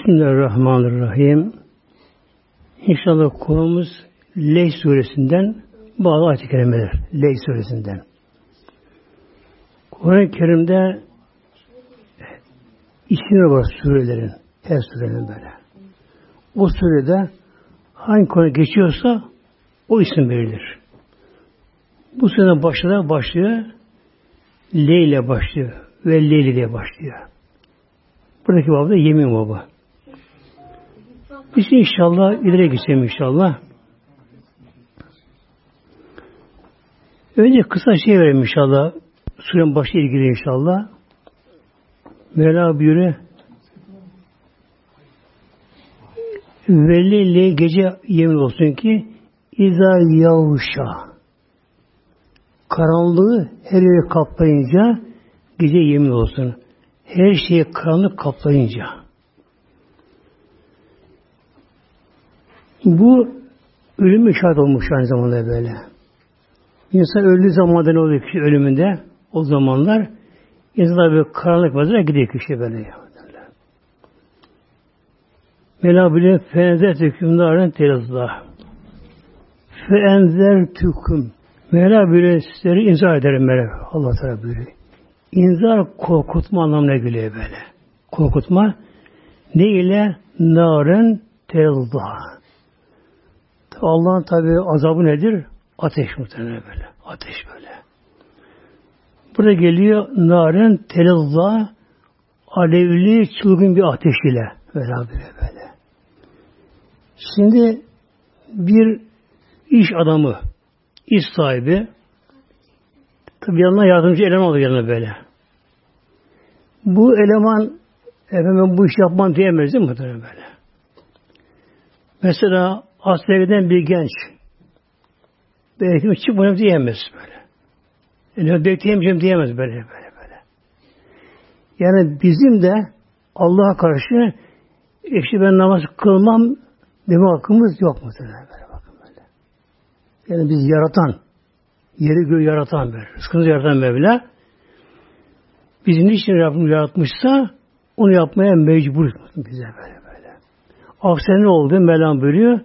Bismillahirrahmanirrahim. İnşallah konumuz Ley suresinden bazı ayet-i kerimeler. Ley suresinden. Kur'an-ı Kerim'de isimler var surelerin. Her surenin böyle. O surede hangi konu geçiyorsa o isim verilir. Bu sene başında başlıyor. L ile başlıyor. Ve L ile başlıyor. Buradaki baba da yemin baba. Biz inşallah ileri geçelim inşallah. Önce kısa şey verelim inşallah. Surenin başı ilgili inşallah. Mevla buyuruyor. Velli gece yemin olsun ki İza yavuşa karanlığı her yeri kaplayınca gece yemin olsun. Her şeyi karanlık kaplayınca. Bu ölüm işaret olmuş aynı zamanda böyle. İnsan öldüğü zamanda ne oluyor kişi ölümünde? O zamanlar insanlar böyle karanlık vaziyete gidiyor kişi böyle. Mela bile fenzer hükümdarın terazda. Feenzer tüküm. Mevla böyle sizleri inzar ederim böyle. Allah Teala buyuruyor. İnzar korkutma anlamına geliyor böyle. Korkutma ne ile? Naren telda. Allah'ın tabi azabı nedir? Ateş muhtemelen böyle. Ateş böyle. Burada geliyor naren telda alevli çılgın bir ateş ile. Böyle böyle. Şimdi bir iş adamı iş sahibi tabi yanına yardımcı eleman oluyor yanına böyle. Bu eleman efendim bu iş yapmam diyemez değil mi? Böyle. Mesela askere bir genç belki çıkmayayım diyemez böyle. Yani bekleyemeyeceğim diyemez böyle böyle böyle. Yani bizim de Allah'a karşı işte ben namaz kılmam deme hakkımız yok mu? Böyle. Yani biz yaratan, yeri göğü yaratan böyle, rızkımızı yaratan Mevla, bizim niçin Rabbim yaratmışsa onu yapmaya mecbur bize böyle böyle. Aksine ne oldu? Mevlam buyuruyor.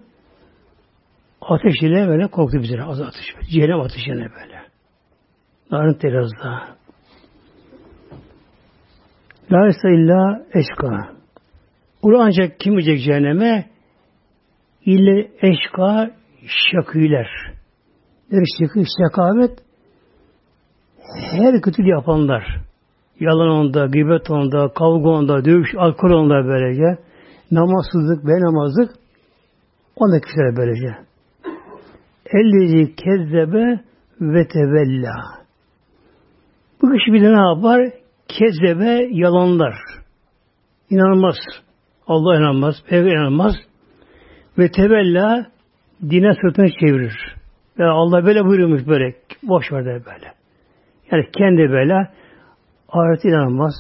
Ateş ile böyle korktu bize. Az ateş. Cehennem ateşine böyle. Narın terazda. La illa eşka. Ulu ancak kim gidecek cehenneme? İlle eşka şaküler. Bir şıkı şekavet her kötülüğü yapanlar yalan onda, gıybet onda, kavga onda, dövüş, alkol onda böylece namazsızlık, benamazlık onda kişiler böylece. Ellezi kezzebe ve tevella. Bu kişi bir de ne yapar? Kezzebe yalanlar. İnanmaz. Allah inanmaz, Peygamber inanmaz. Ve tevella dine sırtını çevirir. Ya Allah böyle buyurmuş böyle. Boş ver de böyle. Yani kendi böyle ahirete inanmaz.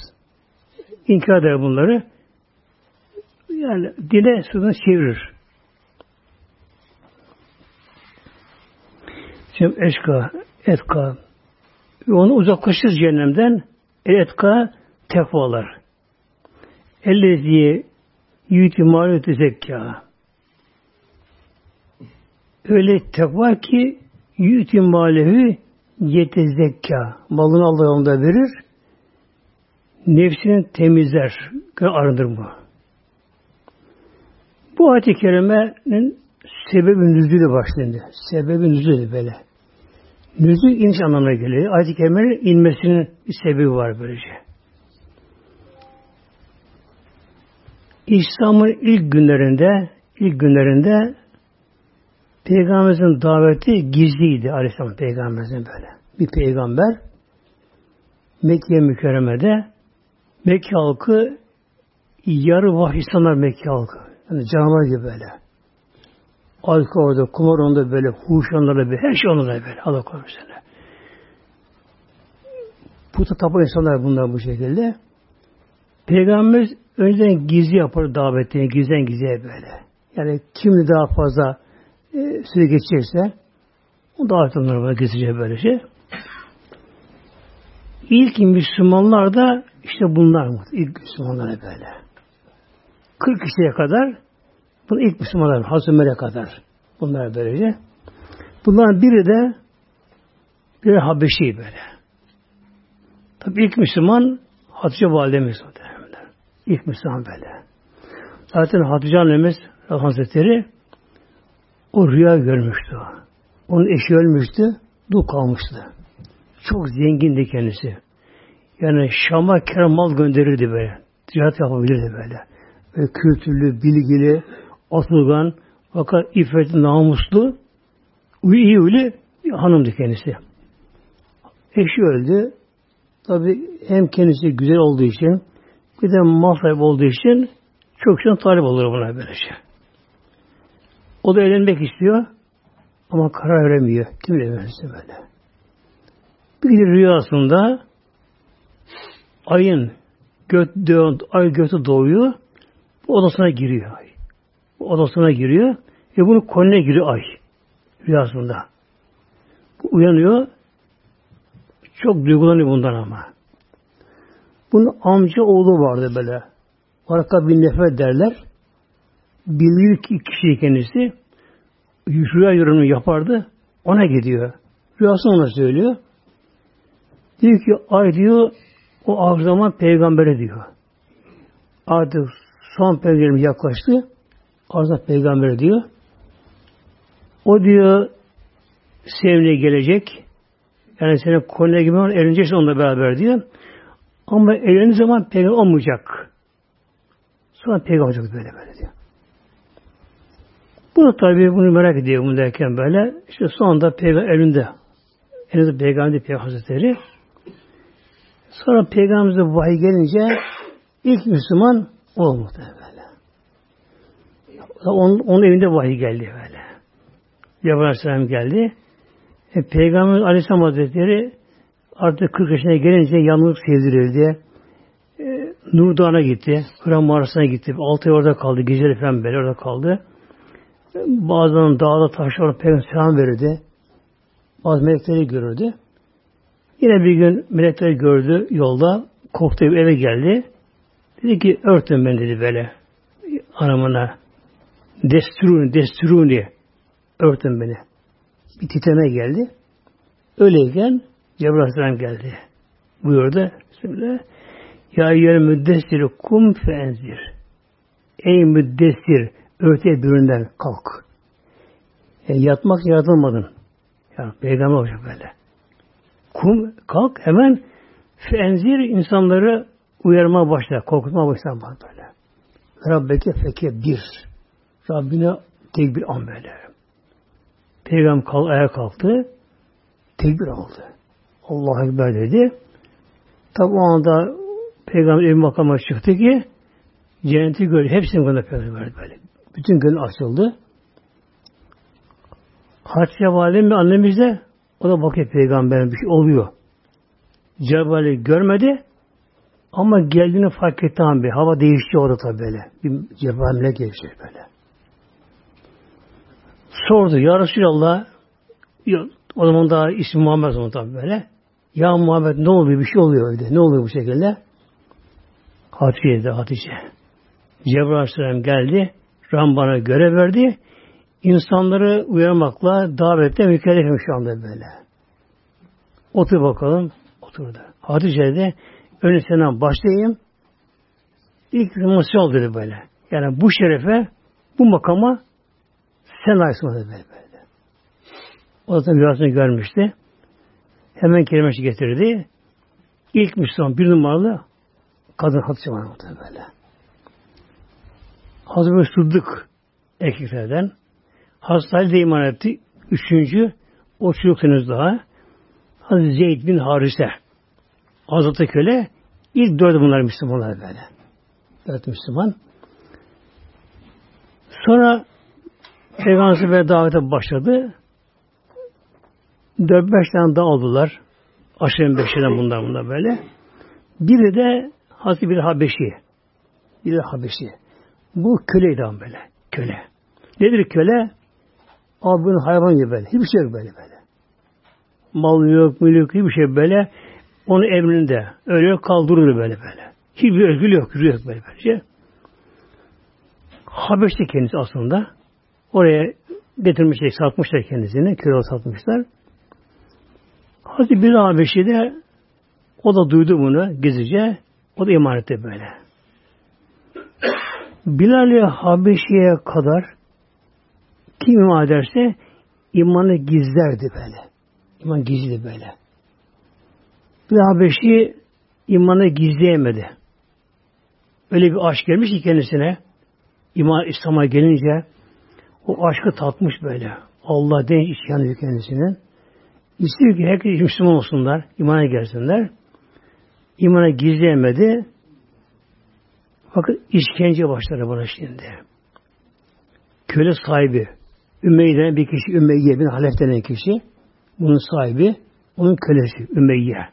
İnkar eder bunları. Yani dile sözünü çevirir. Şimdi eşka, etka. Onu uzaklaşır cehennemden. El etka tekvalar. Ellezi yüti maliyeti zekka. Öyle tekva ki yüti malevi yete zekka. Malını Allah yolunda verir. Nefsini temizler. Arındır bu. Bu ayet-i kerimenin sebebi nüzülü başlandı. Sebebi nüzülü böyle. Nüzül iniş anlamına geliyor. Ayet-i kerimenin inmesinin bir sebebi var böylece. İslam'ın ilk günlerinde ilk günlerinde Peygamberimizin daveti gizliydi Aleyhisselam Peygamberimizin böyle. Bir peygamber Mekke mükerremede Mekke halkı yarı vahşi insanlar Mekke halkı. Yani canavar gibi böyle. Alkol orada, kumar onda böyle, huş onlarda böyle, her şey onlarda böyle. Allah korusun. Puta tapan insanlar bunlar bu şekilde. Peygamberimiz önceden gizli yapar davetini, gizden gizliye böyle. Yani kim daha fazla e, süre geçecekse o davet onlara böyle geçecek böyle şey. İlk Müslümanlar da işte bunlar? İlk Müslümanlar böyle. 40 kişiye kadar bunu ilk Müslümanlar Hazreti kadar bunlar böylece. Bunların biri de bir Habeşi böyle. Tabi ilk Müslüman Hatice validemiz dönemde. İlk Müslüman böyle. Zaten Hatice annemiz Hazretleri o rüya görmüştü. Onun eşi ölmüştü, dul kalmıştı. Çok zengindi kendisi. Yani Şam'a kerem mal gönderirdi böyle. Ticaret yapabilirdi böyle. böyle kültürlü, bilgili, atılgan, fakat iffetli, namuslu, iyi öyle hanımdı kendisi. Eşi öldü. Tabi hem kendisi güzel olduğu için bir de mal sahibi olduğu için çok şey talip olur buna böyle şey. O da evlenmek istiyor ama karar veremiyor. Kim evlenirse böyle. Bir gün rüyasında ayın göt, ay götü doğuyor. Odasına giriyor odasına giriyor ve bunun koluna giriyor ay rüyasında. Uyanıyor. Çok duygulanıyor bundan ama. Bunun amca oğlu vardı böyle. Arka bin nefret derler. Bilir ki kişi kendisi. Rüya yorumu yapardı. Ona gidiyor. Rüyasını ona söylüyor. Diyor ki ay diyor o zaman peygambere diyor. Artık son peygamberim yaklaştı. Arzu peygamber diyor. O diyor sevine gelecek. Yani senin konuya gibi evleneceksin onunla beraber diyor. Ama evlendiği zaman peygamber olmayacak. Sonra peygamber olacak böyle böyle diyor. Bunu tabi bunu merak ediyor bunu derken böyle. İşte sonunda peygamber elinde. Elinde peygamber peygamber hazretleri. Sonra peygamberimize vahiy gelince ilk Müslüman o muhtemelen. Onun, onun evinde vahiy geldi böyle. Cebrail Aleyhisselam geldi. E, Peygamber Aleyhisselam Hazretleri artık 40 yaşına gelince yalnızlık sevdirildi. E, Nur Dağı'na gitti. Hıram mağarasına gitti. Altı ay orada kaldı. Geceleri falan böyle orada kaldı. E, bazen dağda taşlar Peygamber selam verirdi. Bazı melekleri görürdü. Yine bir gün melekleri gördü yolda. Korktu eve geldi. Dedi ki örtün beni dedi böyle. Anamına. Desturuni, desturuni. Örtün beni. Bir titreme geldi. Öyleyken Cebrail Aleyhisselam geldi. Buyurdu. Bismillah. Ya yer müddessir kum feenzir. Ey müddessir örtüye büründen kalk. Yani yatmak yaratılmadın. Yani peygamber olacak böyle. Kum kalk hemen feenzir insanları uyarmaya başla, korkutmaya başla böyle. Rabbeke feke bir. Rabbine tekbir an böyle. Peygamber kalk, ayağa kalktı. Tekbir aldı. Allah Ekber dedi. Tabi o anda Peygamber ev makama çıktı ki cenneti gördü. Hepsini gördü Peygamber böyle. Bütün gönül açıldı. Hatice Validem ve annemiz de o da bakıyor peygamberin bir şey oluyor. Cebrail'i görmedi ama geldiğini fark etti abi. Hava değişti orada tabi böyle. Bir Cebrail'le geçti böyle. Sordu. Ya Resulallah o zaman daha ismi Muhammed zaman tabi böyle. Ya Muhammed ne oluyor? Bir şey oluyor öyle. Ne oluyor bu şekilde? Hatice dedi Hatice. Cebrail Aleyhisselam geldi. Ram bana görev verdi. İnsanları uyarmakla davette mükellefim şu anda böyle. Otur bakalım. Oturdu. Hatice de önce senden başlayayım. İlk masal dedi böyle. Yani bu şerefe, bu makama sen layıksın böyle. böyle. O da rüyasını görmüştü. Hemen kelimesi getirdi. İlk Müslüman bir numaralı kadın Hatice var böyle. Hazreti Sıddık erkeklerden Hazreti de iman etti. Üçüncü, o çocuk daha. Hazreti Zeyd bin Harise. Hazreti Köle. ilk dördü bunlar Müslümanlar böyle. Dört Müslüman. Sonra Peygamber ve davete başladı. Dört beş tane daha oldular. Aşırı beşiden bunlar bunlar böyle. Biri de Hazreti bir Habeşi. Bir Habeşi. Bu köleydi ama böyle. Köle. Nedir köle? Abi hayvan gibi böyle. Hiçbir şey yok böyle böyle. Mal yok, mülk hiçbir şey böyle. Onun emrinde. Öyle kaldırılır böyle böyle. Hiçbir özgür yok, yürü yok böyle böyle. Şey. Habeş'te kendisi aslında. Oraya getirmişler, satmışlar kendisini. Köle satmışlar. Hazreti bir Habeşi de o da duydu bunu gizlice. O da iman etti böyle. Bilal-i Habeşi'ye kadar kim iman ederse imanı gizlerdi böyle. İman gizli böyle. Bir Habeşi imanı gizleyemedi. Öyle bir aşk gelmiş ki kendisine iman İslam'a gelince o aşkı tatmış böyle. Allah denç isyanı kendisine. İstiyor ki herkes Müslüman olsunlar, imana gelsinler. İmana gizleyemedi. Fakat işkence başladı bana şimdi. Köle sahibi, Ümeyye denen bir kişi, Ümeyye bin Halef denen kişi, bunun sahibi, onun kölesi Ümeyye.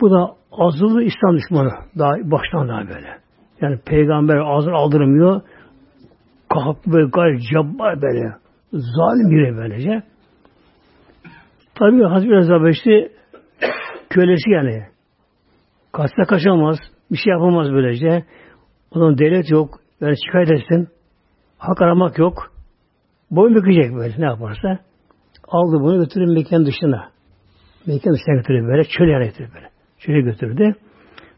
Bu da azılı İslam düşmanı. Daha baştan daha böyle. Yani peygamber ağzını aldırmıyor. Kalktı böyle gayet cabbar böyle. Zalim biri böylece. Tabi Hazreti Rezabesi kölesi yani. Kaçta kaçamaz. Bir şey yapamaz böylece. O zaman devlet yok. Yani şikayet etsin. Hak aramak yok. Boyun bükecek böyle ne yaparsa. Aldı bunu götürür mekan dışına. Mekan dışına götürür böyle. Çöl yana götürür böyle. Çöle götürdü.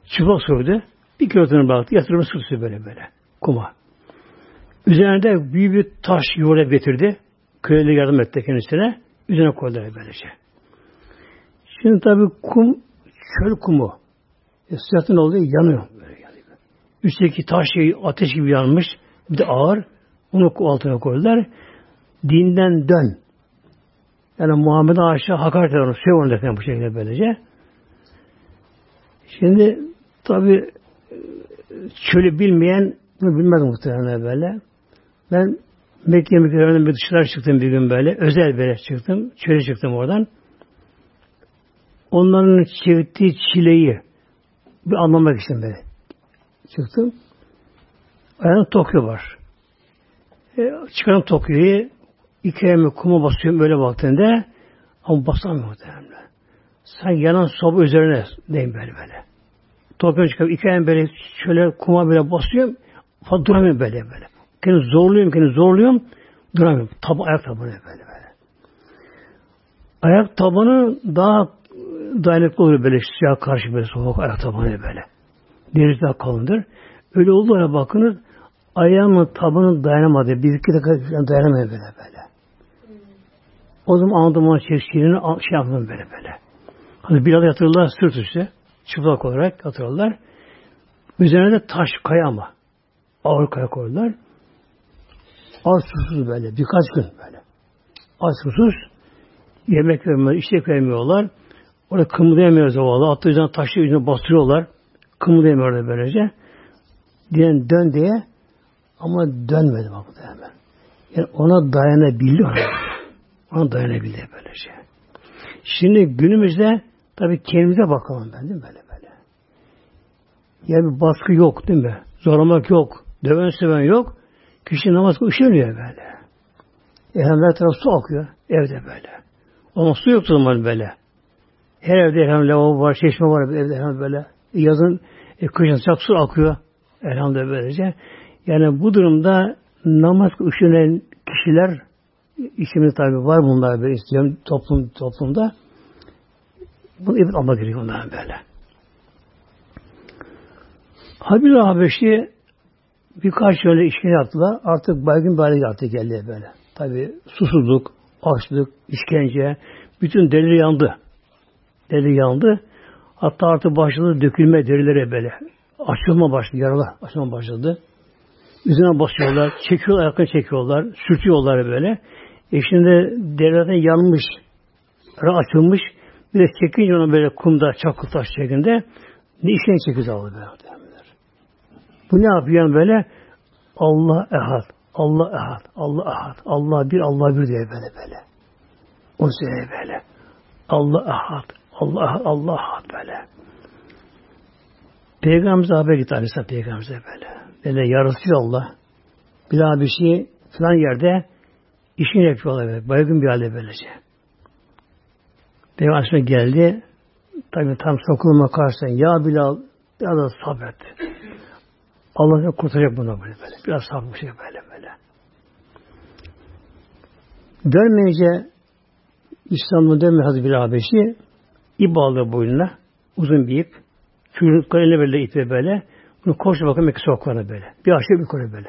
Çıplak sürdü. Bir kilotunu baktı. Yatırımı sürdü böyle böyle. Kuma. Üzerinde büyük bir taş yuvarlayıp getirdi. Köylü yardım etti kendisine. Üzerine koydular böylece. Şimdi tabi kum, çöl kumu. E, sıcaktan olduğu yanıyor. Böyle yanıyor. Üstteki taş şey ateş gibi yanmış. Bir de ağır. Onu altına koydular. Dinden dön. Yani Muhammed'e aşağı hakaret eder onu. Sev onu bu şekilde böylece. Şimdi tabi çölü bilmeyen bunu bilmez muhtemelen böyle. Ben Mekke mükerremeden bir dışarı çıktım bir gün böyle. Özel bir çıktım. Çöle çıktım oradan. Onların çektiği çileyi bir anlamak için böyle çıktım. Ayağında Tokyo var. E, çıkarım Tokyo'yu iki elimi kuma basıyorum böyle baktığında ama basamıyorum muhtemelen. Sanki yanan soba üzerine deyim böyle böyle. Tokyo'yu çıkarıp iki elimi böyle şöyle kuma böyle basıyorum. Falan duramıyorum böyle böyle. Kendimi zorluyorum, kendimi zorluyorum. Duramıyorum. Tab ayak tabanı böyle böyle. Ayak tabanı daha dayanıklı olur böyle sıcak karşı böyle soğuk ayak tabanı böyle. Derisi daha kalındır. Öyle olduğuna bakınız ayağımın tabanı dayanamadı. Bir iki dakika dayanamıyor böyle böyle. O zaman anladım onun çekişini şey yaptım böyle böyle. Hani bir yatırırlar sırt üstü. Çıplak olarak yatırırlar. Üzerine de taş kaya ama. Ağır kaya koydular. Az susuz böyle. Birkaç gün böyle. Az susuz. Yemek vermiyorlar, içecek vermiyorlar. Orada kımıldayamıyor zavallı. Hatta yüzden taşı yüzüne bastırıyorlar. Kımıldayamıyor böylece. Diyen dön diye ama dönmedi bak bu hemen. Yani ona dayanabildi. Ona dayanabildi böylece. Şimdi günümüzde tabii kendimize bakalım ben değil mi böyle böyle. Yani bir baskı yok değil mi? Zorlamak yok. Döven seven yok. Kişi namaz üşeniyor böyle. Elhamdülillah taraf su akıyor evde böyle. Ama su yoktu zaman böyle. Her evde elhamdülillah lavabo var, çeşme var evde elhamdülillah böyle. Yazın, e, kışın sıcak su akıyor. Elhamdülillah böylece. Yani bu durumda namaz üşenen kişiler içimde tabi var bunlar böyle istiyorum toplum toplumda. Bunu ibret almak gerekiyor onların böyle. Habil Habeşi birkaç şöyle işkence yaptılar. Artık baygın bir hale geldi geldi böyle. Tabi susuzluk, açlık, işkence, bütün derileri yandı. Deri yandı. Hatta artık başladı dökülme derilere böyle. Açılma başladı, yaralar açılma başladı. Üzerine basıyorlar, çekiyorlar, ayaklarını çekiyorlar, sürtüyorlar böyle. E şimdi derilerden yanmış, açılmış. Bir de çekince onu böyle kumda, çakıl taş şeklinde ne işine çekiyor aldı böyle. Bu ne yapıyor böyle? Allah ehad, Allah ehad, Allah ehad, Allah bir, Allah bir diye böyle böyle. O söyle böyle. Allah ehad, Allah ehad, Allah ehad böyle. Peygamberimize haber gitti Aleyhisselam Peygamberimize böyle. Böyle ya Allah bir daha bir şey falan yerde işini yapıyorlar böyle. Baygın bir halde böylece. Peygamber geldi. Tabi tam sokulma karşısına ya Bilal ya da sabret. Allah kurtaracak bunu böyle böyle. Biraz sabır şey böyle böyle. Dönmeyince İslam'ın dönme Hazreti bir Habeşi ip aldı boynuna. Uzun bir ip. Çocuklar eline böyle ipi böyle. Bunu koştu bakın Mekke sokaklarına böyle. Bir aşağı bir yukarı böyle.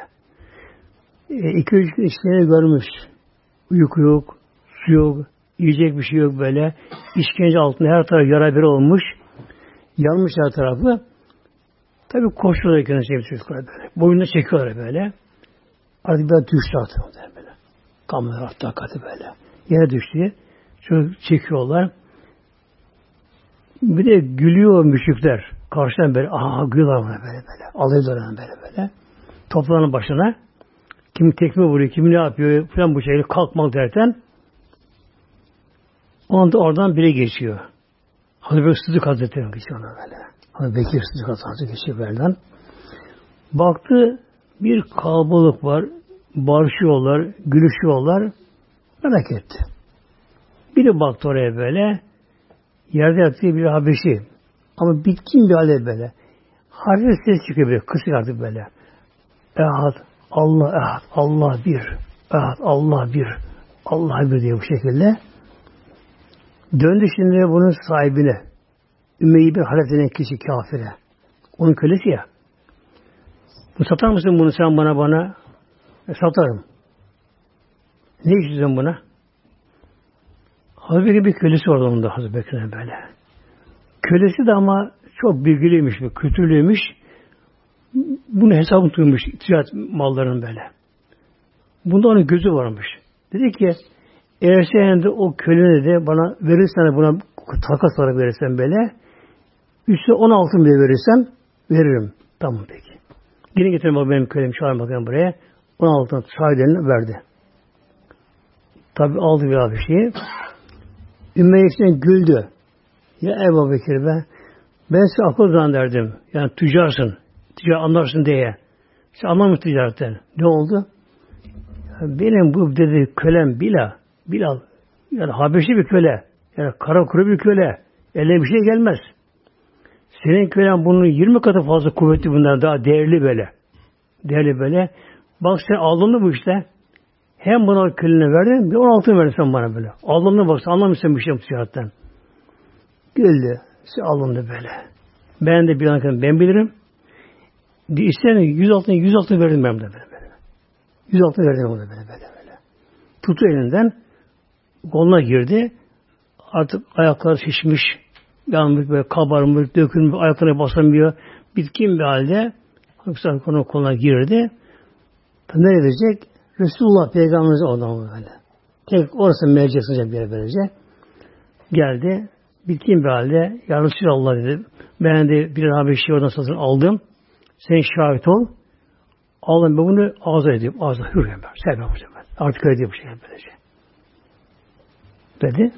E, iki üç gün işlerini görmüş. Uyku yok, su yok, yiyecek bir şey yok böyle. İşkence altında her taraf yara bir olmuş. Yanmış her tarafı. Tabi koşuyorlar kendisi çocuklar böyle. Boyunda çekiyorlar böyle. Artık biraz düştü artık böyle. Kamera arttı hakikaten böyle. Yere düştü. Çocuk çekiyorlar. Bir de gülüyor müşrikler. Karşıdan böyle aha gülüyorlar böyle böyle. Alıyorlar böyle böyle. Toplanın başına. Kim tekme vuruyor, kim ne yapıyor falan bu şekilde kalkmak derken o anda oradan biri geçiyor. Hazreti Sıddık Hazretleri geçiyor ona böyle. Hazreti Bekir Sıddık Hazretleri geçiyor böyleden. Baktı bir kalabalık var. Barışıyorlar, gülüşüyorlar. Merak etti. Biri baktı oraya böyle. Yerde yattığı bir Habeşi. Ama bitkin bir halde böyle. Harfi ses çıkıyor böyle. Kısık artık böyle. Ehad, Allah ehad, Allah bir. Ehad, Allah bir. Allah bir diye bu şekilde. Döndü şimdi bunun sahibine. Ümeyye bir Halef denen kişi kafire. Onun kölesi ya. Bu satar mısın bunu sen bana bana? E, satarım. Ne istiyorsun buna? Hazreti bir kölesi vardı onun da Hazreti Bekir'in böyle. Kölesi de ama çok bilgiliymiş, kültürlüymüş. Bunu hesabını tutmuş ticaret mallarının böyle. Bunda onun gözü varmış. Dedi ki eğer sen de o köleni de bana verirsen buna takas olarak verirsen böyle üstüne 10 altın bile verirsen veririm. Tamam peki. Yine getirin bak benim kölemi çağırın bakayım buraya. 10 altın sahibine verdi. Tabi aldı bir bir şeyi. Ümmeyye güldü. Ya Ebu Bekir be ben size akıl zannederdim. Yani tüccarsın. Ticaret anlarsın diye. Sen anlamıyorsun ticaretten. Ne oldu? Benim bu dedi kölem Bilal. Bilal. Yani Habeşi bir köle. Yani kara kuru bir köle. Eline bir şey gelmez. Senin kölen bunun 20 katı fazla kuvvetli bundan daha değerli böyle. Değerli böyle. Bak sen aldın bu işte. Hem buna kölene verdin bir 16 verirsen bana böyle. Aldın bak sen anlamıyorsun bir şey bu ticaretten. Güldü. Sen alındı böyle. Ben de bir an ben bilirim. İsteyen 100 altın 100 altın verdim ben de böyle. böyle. 100 altın verdim ona böyle böyle böyle. Tutu elinden koluna girdi. Artık ayakları şişmiş, yanmış böyle kabarmış, dökülmüş, ayaklarına basamıyor. Bitkin bir halde Hıfzı konu koluna girdi. Ne edecek? Resulullah Peygamberimiz ondan böyle. Tek orası mercek bir yere böylece. Geldi. Bitkin bir halde Ya Resulallah dedi. Ben de bir Habeşi oradan satın aldım. Sen şahit ol. Alın ben bunu ağza edeyim. Ağza hürriyem ben. Sevmem hocam ben. Artık öyle değil bu şey böylece. Dedi.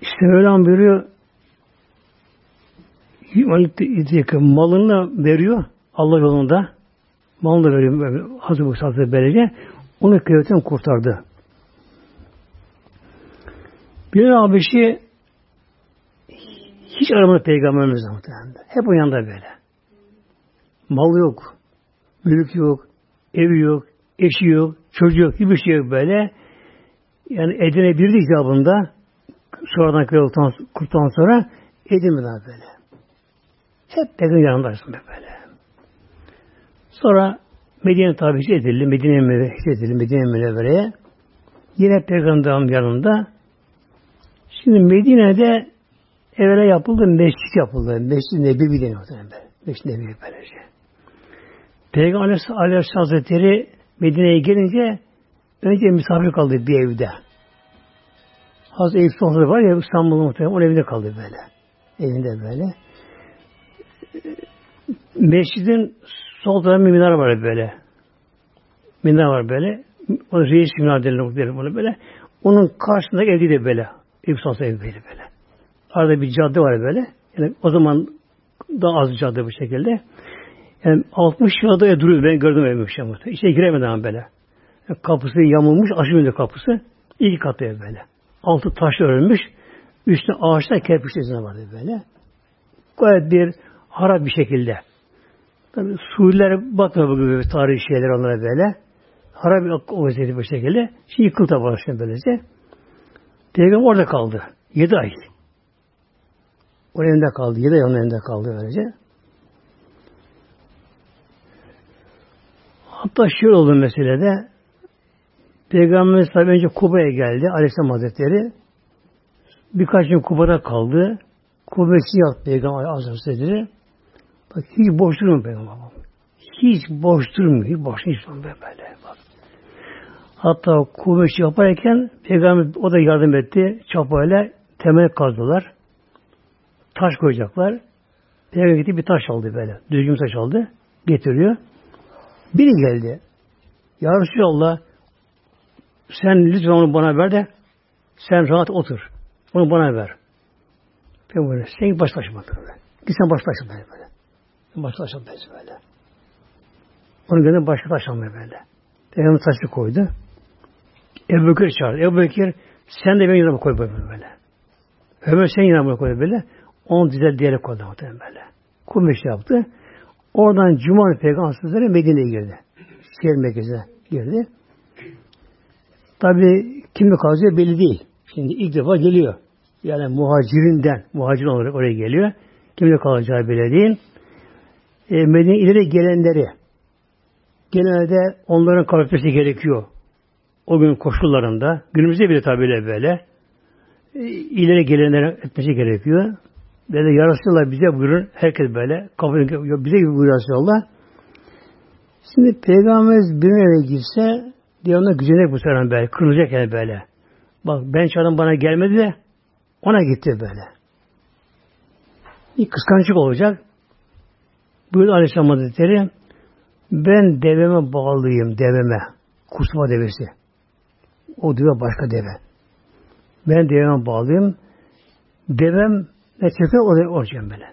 İşte Mevlam buyuruyor malını veriyor Allah yolunda. Malını veriyor Hazreti satı böylece. Onu kıyafetten kurtardı. Bir abi şey hiç aramadı peygamberimiz muhtemelen. Hep o yanında böyle. Mal yok, mülk yok, evi yok, eşi yok, çocuğu yok, hiçbir şey yok böyle. Yani edinebildi icabında sonradan kıyıldıktan kurttan sonra edinmeden böyle. Hep peygamber yanındaysın böyle. Sonra Medine tabi edildi, Medine Münevvere edildi, Medine Münevvere'ye. Yine peygamberin yanında. Şimdi Medine'de evvela yapıldı, mescit yapıldı. Mescid Nebevi deniyor. Mescid Nebevi böylece. Peygamber Aleyhisselam Hazretleri Medine'ye gelince önce misafir kaldı bir evde. Hazreti Eyüp Sultan var ya İstanbul'da muhtemelen onun evinde kaldı böyle. Evinde böyle. Mescidin sol tarafında bir minare var böyle. Minare var böyle. O reis minare denilir bunu böyle. Onun karşısındaki evde de böyle. Eyüp Sultan evi böyle böyle. Arada bir cadde var böyle. Yani o zaman daha az cadde bu şekilde. Yani 60 yılda duruyor. Ben gördüm evi bir şey İçine giremedi ama böyle. Yani kapısı yamulmuş. Aşırı kapısı. İlk katı ev böyle. Altı taş örülmüş. Üstüne ağaçlar kerpiç izine vardı böyle. Gayet bir harap bir şekilde. Tabi Suudiler bakmıyor bu gibi tarihi şeyler onlara böyle. Harap o vaziyeti bu şekilde. Şimdi yıkıldı şimdi böylece. Peygamber orada kaldı. Yedi ay. Onun elinde kaldı. Yedi ay onun elinde kaldı böylece. Hatta şöyle oldu meselede Peygamberimiz tabi önce Kuba'ya geldi Aleyhisselam Hazretleri. Birkaç gün Kuba'da kaldı. Kuba'sı yaptı Peygamber Hazretleri. Bak hiç boş durmuyor Peygamber. Hiç boş durmuyor. Hiç boş hiç durmuyor böyle. Bak. Hatta Kuba'sı yaparken Peygamber o da yardım etti. Çapayla temel kazdılar. Taş koyacaklar. Peygamber gitti bir taş aldı böyle. Düzgün taş aldı. Getiriyor. Biri geldi. Ya Resulallah sen lütfen onu bana ver de sen rahat otur. Onu bana ver. Ben sen baş başıma böyle. Git sen baş başıma böyle. böyle. Baş başıma böyle. Onun gönlü başka taş almaya böyle. Peygamber taşı koydu. Ebu Bekir çağırdı. Ebu Bekir sen de benim yanıma koy böyle. Ömer sen yanıma koy böyle. Onu dizel diyerek koydu böyle. Kumeş yaptı. Oradan Cuma Peygamber Hazretleri Medine'ye girdi. Şehir merkezine girdi. Tabi kimle kalacak belli değil. Şimdi ilk defa geliyor. Yani muhacirinden, muhacir olarak oraya geliyor. Kimle kalacağı belli değil. E, Medine ileri gelenleri genelde onların kalkması gerekiyor. O gün koşullarında. Günümüzde bile tabi böyle. E, ileri gelenlerin etmesi gerekiyor. Böyle yarasıyorlar bize buyurun. Herkes böyle. Kabul bize gibi buyuruyor Allah. Şimdi Peygamberimiz bir eve girse diye ona gücenecek bu sefer böyle. Kırılacak yani böyle. Bak ben çağırdım bana gelmedi de ona gitti böyle. Bir kıskançlık olacak. Buyurdu Aleyhisselam Hazretleri ben deveme bağlıyım deveme. Kusma devesi. O deve başka deve. Ben deveme bağlıyım. Devem ne çöker oraya olacağım böyle.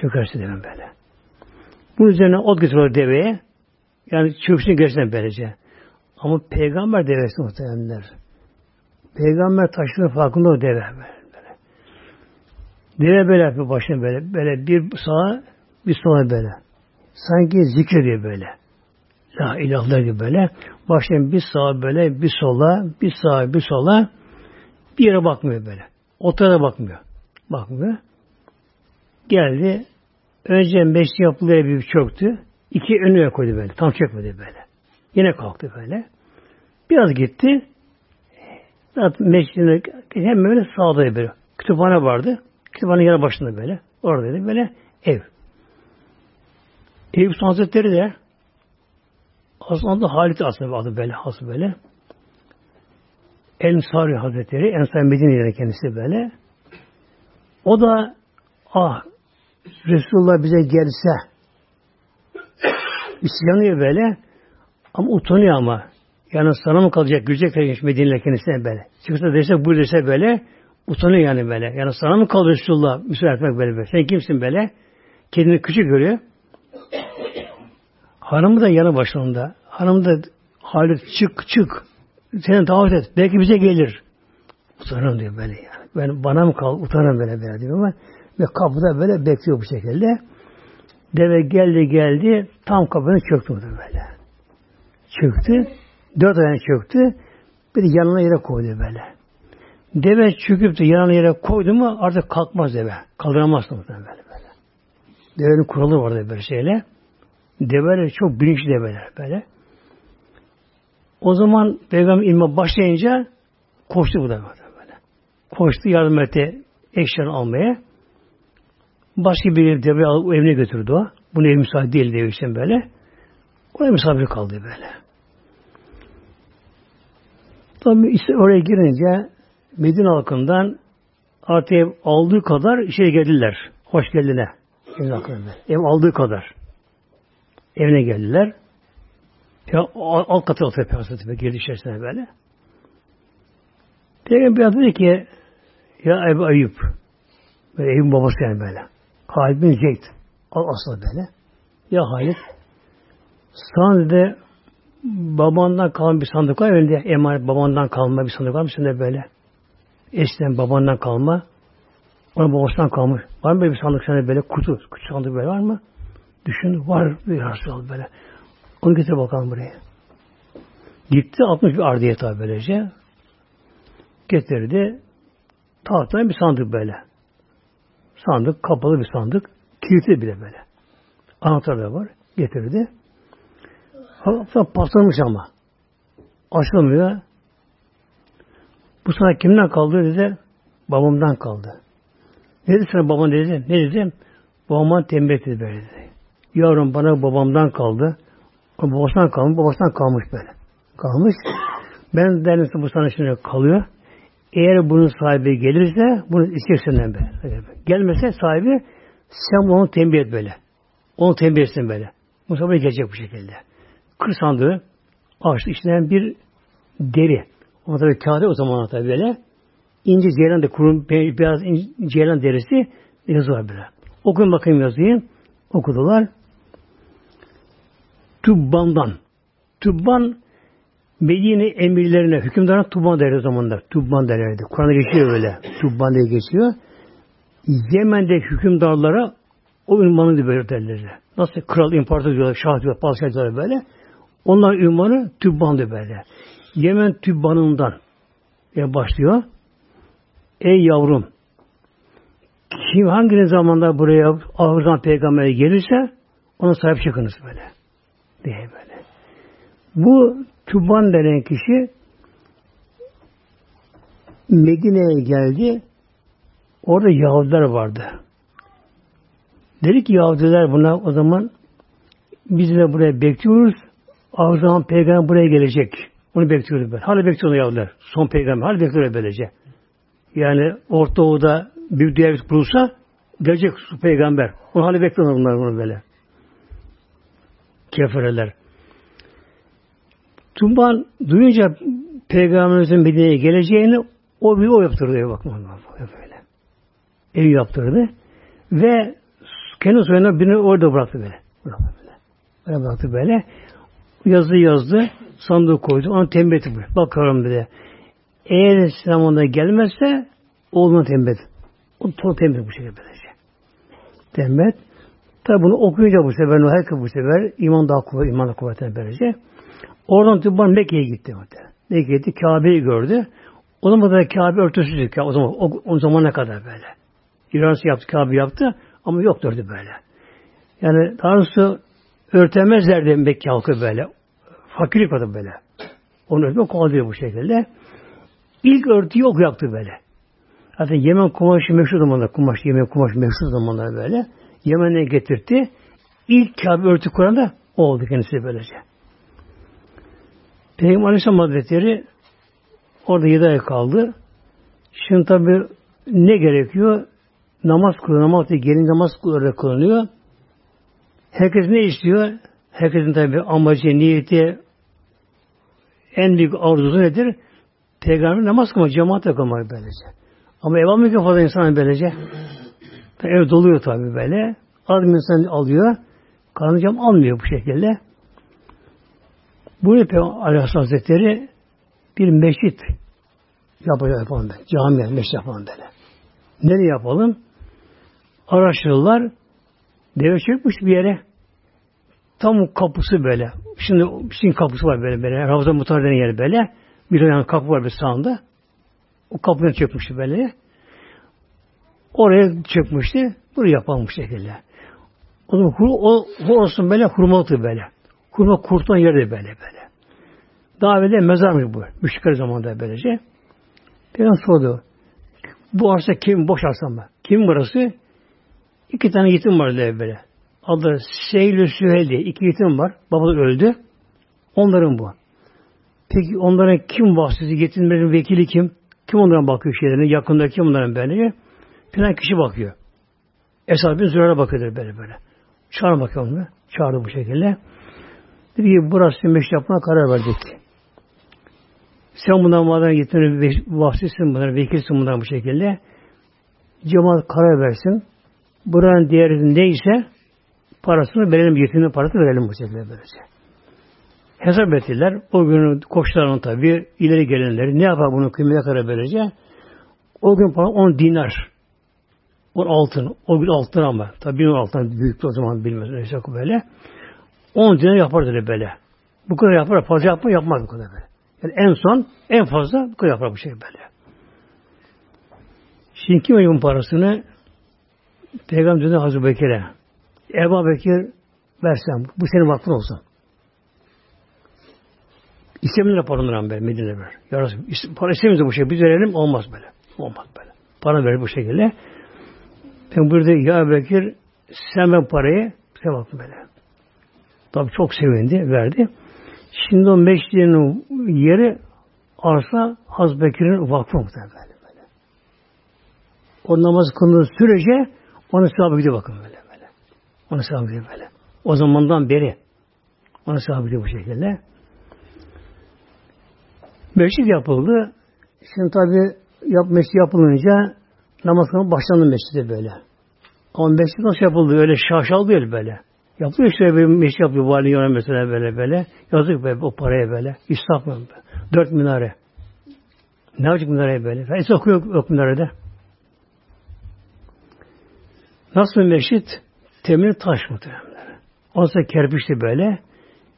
Çökerse devem böyle. Bunun üzerine ot getiriyor deveye. Yani çöksün gerçekten böylece. Ama peygamber devesi muhtemelenler. Peygamber taşının farkında o deve böyle. Deve böyle yapıyor başına böyle. Böyle bir sağa bir sola böyle. Sanki zikrediyor böyle. La ilahlar gibi böyle. Başlayın bir sağa böyle, bir sola, bir sağa, bir sola. Bir yere bakmıyor böyle. O tarafa bakmıyor. Bakmıyor. Geldi. Önce meşri yapılıyor bir çöktü. İki önüne koydu böyle. Tam çökmedi böyle. Yine kalktı böyle. Biraz gitti. Zaten meşrine hem böyle sağda böyle. Kütüphane vardı. Kütüphane yanı başında böyle. Oradaydı böyle ev. Eyüp Hazretleri de aslında Halit aslında adı böyle, aslında böyle. Ensari Hazretleri, Ensari Medine'de kendisi böyle. O da ah Resulullah bize gelse isyanıyor böyle ama utanıyor ama. Yani sana mı kalacak, gülecek gelmiş Medine'yle kendisine böyle. Çıksa dese, bu dese böyle, utanıyor yani böyle. Yani sana mı kaldı Resulullah müsaade etmek böyle böyle. Sen kimsin böyle? Kendini küçük görüyor. Hanımı da yanı başında. Hanım da Halit çık çık. Seni davet et. Belki bize gelir. Utanırım diyor böyle yani. Ben bana mı kal? Utanırım böyle böyle diyor ama ve kapıda böyle bekliyor bu şekilde. Deve geldi geldi tam kapının çöktü böyle. Çöktü. Dört ayağına çöktü. Bir de yanına yere koydu böyle. Deve çöküp de yanına yere koydu mu artık kalkmaz deve. Kaldıramaz muhtemelen böyle böyle. Devenin kuralı vardı böyle şeyle. Develer çok bilinçli develer böyle. O zaman Peygamber ilme başlayınca koştu bu da böyle. Koştu yardım etti eşyalarını almaya. Başka bir deve alıp evine götürdü o. Bunu ev müsaade değil için böyle. Oraya misafir kaldı böyle. Tabi işte oraya girince Medine halkından artık ev aldığı kadar işe geldiler. Hoş geldine. Ev, aldığı kadar. Evine geldiler. Ya, alt katı altı Peygamber girdi içerisine böyle. Peygamber dedi ki ya Ebu Ayıp böyle evin babası yani böyle. Halid bin al aslı böyle. Ya Halid sana dedi babandan kalan bir sandık var önünde emanet babandan kalma bir sandık var mı sende böyle? Eskiden babandan kalma. Ona babasından kalmış. Var mı böyle bir sandık sana böyle kutu, kutu sandık böyle var mı? Düşün, var bir Resulallah böyle. Onu getir bakalım buraya. Gitti, atmış bir ardiye tabi böylece. Getirdi. Tahtadan bir sandık böyle. Sandık, kapalı bir sandık. Kilitli bile böyle. Anahtar da var. Getirdi. Hafiften paslanmış ama. Açılmıyor. Bu sana kimden kaldı dedi. Babamdan kaldı. Ne dedi sana baban dedi? Ne dedi? Babamdan tembih dedi böyle dedi. Yavrum bana babamdan kaldı. O babasından kalmış, babasından kalmış böyle. Kalmış. Ben derim bu sana şimdi kalıyor. Eğer bunun sahibi gelirse bunu isteyeceksin be. Gelmese sahibi sen onu tembih et böyle. Onu tembih etsin böyle. Mustafa gelecek bu şekilde. Kır sandığı açtı içinden bir deri. Ona tabi kağıdı o zaman tabi böyle. İnce ceylan da kurum beyaz ceylan derisi yazı var böyle. Okuyun bakayım yazıyı. Okudular. Tubban'dan. Tubban Medine emirlerine, hükümdarına Tubban derler o zamanlar. Tubban derlerdi. Kur'an'da geçiyor öyle. Tubban diye geçiyor. Yemen'de hükümdarlara o ünvanı böyle derler. Nasıl kral, imparator diyorlar, şah diyorlar, padişah diyorlar böyle. Onlar ünvanı Tubban'dı böyle. Yemen Tubban'ından diye başlıyor. Ey yavrum kim hangi zamanda buraya ağırdan peygambere gelirse ona sahip çıkınız böyle. Diye böyle. Bu Tubban denen kişi Medine'ye geldi. Orada Yahudiler vardı. Dedi ki Yahudiler buna o zaman biz de buraya bekliyoruz. O zaman peygamber buraya gelecek. Onu bekliyoruz ben. Hala bekliyorlar Yahudiler. Son peygamber. Hala bekliyorlar böylece. Yani Orta Doğu'da bir devlet kurulsa gelecek su peygamber. Onu hala bekliyorlar bunlar bunu böyle. Kefereler. Tumban duyunca Peygamberimizin Medine'ye geleceğini o bir o yaptırdı. Bakma böyle. Ev yaptırdı. Ve kendi soyuna birini orada bıraktı böyle. Bıraktı böyle. Böyle bıraktı böyle. Yazı yazdı. Sandığı koydu. Onu tembih etti. Bakalım dedi. Eğer zamanında gelmezse oğluna tembih et. O to tembih bu şekilde böylece. Tembih Tabi bunu okuyunca bu sefer, herkes bu sefer iman daha kuvvet, iman daha kuvvetine böylece. Oradan Tübban Mekke'ye gitti. Mekke'ye gitti. Kabe'yi gördü. O zaman da Kabe örtüsüzdü. O zaman o, o zamana kadar böyle. İransı yaptı, Kabe yaptı ama yok dördü böyle. Yani doğrusu örtemezlerdi Mekke halkı böyle. Fakirlik vardı böyle. Onu örtmek kolay bu şekilde. İlk örtüyü ok yaptı böyle. Zaten Yemen kumaşı meşhur zamanlar. Kumaş, Yemen kumaşı meşhur zamanlar böyle. Yemen'e getirtti. İlk Kabe örtü kuran da o oldu kendisi böylece. Peygamber Aleyhisselam Hazretleri orada yedi ay kaldı. Şimdi tabi ne gerekiyor? Namaz kılıyor. Namaz değil, gelin namaz orada kılınıyor. Herkes ne istiyor? Herkesin tabi amacı, niyeti, en büyük arzusu nedir? Peygamber namaz kılmak, cemaat kılmak böylece. Ama ev almıyor fazla insan böylece. Ev doluyor tabi böyle. Az insan alıyor. Karanlıcam almıyor bu şekilde. Bu Peygamber Hazretleri bir meşrit yapacak yapalım böyle. Cami meşrit yapalım böyle. Nereye yapalım? Araştırırlar. Deve çökmüş bir yere. Tam kapısı böyle. Şimdi şimdi kapısı var böyle böyle. Ravza denen yer böyle. Bir tane kapı var bir sağında. O kapıdan çökmüştü böyle. Oraya çökmüştü. Bunu yapalım şekilde. O zaman o, o olsun böyle hurmalıktı böyle. Kurma kurtulan yerde böyle böyle. Daha evvel mezarmış bu. Müşrikler zamanında böylece. Peygamber sordu. Bu arsa kim? Boş arsa mı? Kim burası? İki tane yetim var diye böyle. Adı Seylü Süheyl diye. İki yetim var. Babaları öldü. Onların bu. Peki onların kim vasıtası yetimlerin vekili kim? Kim onlara bakıyor şeylerine? Yakında kim onların böyle? Filan kişi bakıyor. Esad bin Zürar'a bakıyor böyle böyle. Çağır bakıyor onu. Çağırdı bu şekilde. Dedi ki burası meşru yapmaya karar verdik. Sen bundan madem gittiğini vahsisin bunlar, vekilsin bunlar bu şekilde. Cemaat karar versin. Buranın değeri neyse parasını verelim, yetiminin parasını verelim bu şekilde böylece. Hesap ettiler. O gün koçların tabi ileri gelenleri ne yapar bunun kıymeti kadar böylece? O gün para 10 dinar. O altın. O gün altın ama. Tabi bir altın büyüktü o zaman bilmez. Neyse böyle. 10 dinar yapar dedi böyle. Bu kadar yapar. Fazla yapma yapmaz bu kadar böyle. Yani en son en fazla bu kadar yapar bu şey böyle. Şimdi kim parasını? Peygamber dedi Hazreti Bekir'e. Ebu Bekir versem bu senin vakfın olsun. İstemler paranı ben Medine'de ver. Ya para istemiyoruz bu şey. Biz verelim olmaz böyle. Olmaz böyle. Para verir bu şekilde. Ben burada ya Bekir sen ben parayı sen baktın böyle. Tabi çok sevindi, verdi. Şimdi o meşriğinin yeri arsa Haz Bekir'in vakfı muhtemelen böyle. O namaz kıldığı sürece onun sahibi gidiyor bakın böyle böyle. Onun sahibi gidiyor böyle. O zamandan beri onun sahibi gidiyor bu şekilde. Meşrit yapıldı. Şimdi tabi yap, meşrit yapılınca namaz kılma başlandı meşride böyle. Ama meşrit nasıl yapıldı? Öyle şaşal değil böyle. Yapıyor işte bir meşrit yapıyor vali yönem mesela böyle böyle. Yazık be o paraya böyle. İsraf? Dört minare. Ne yapacak minareye böyle? Hiç okuyor yok minarede. Nasıl meşrit? Temini taş muhtemelen. Onsa kerpiçti böyle.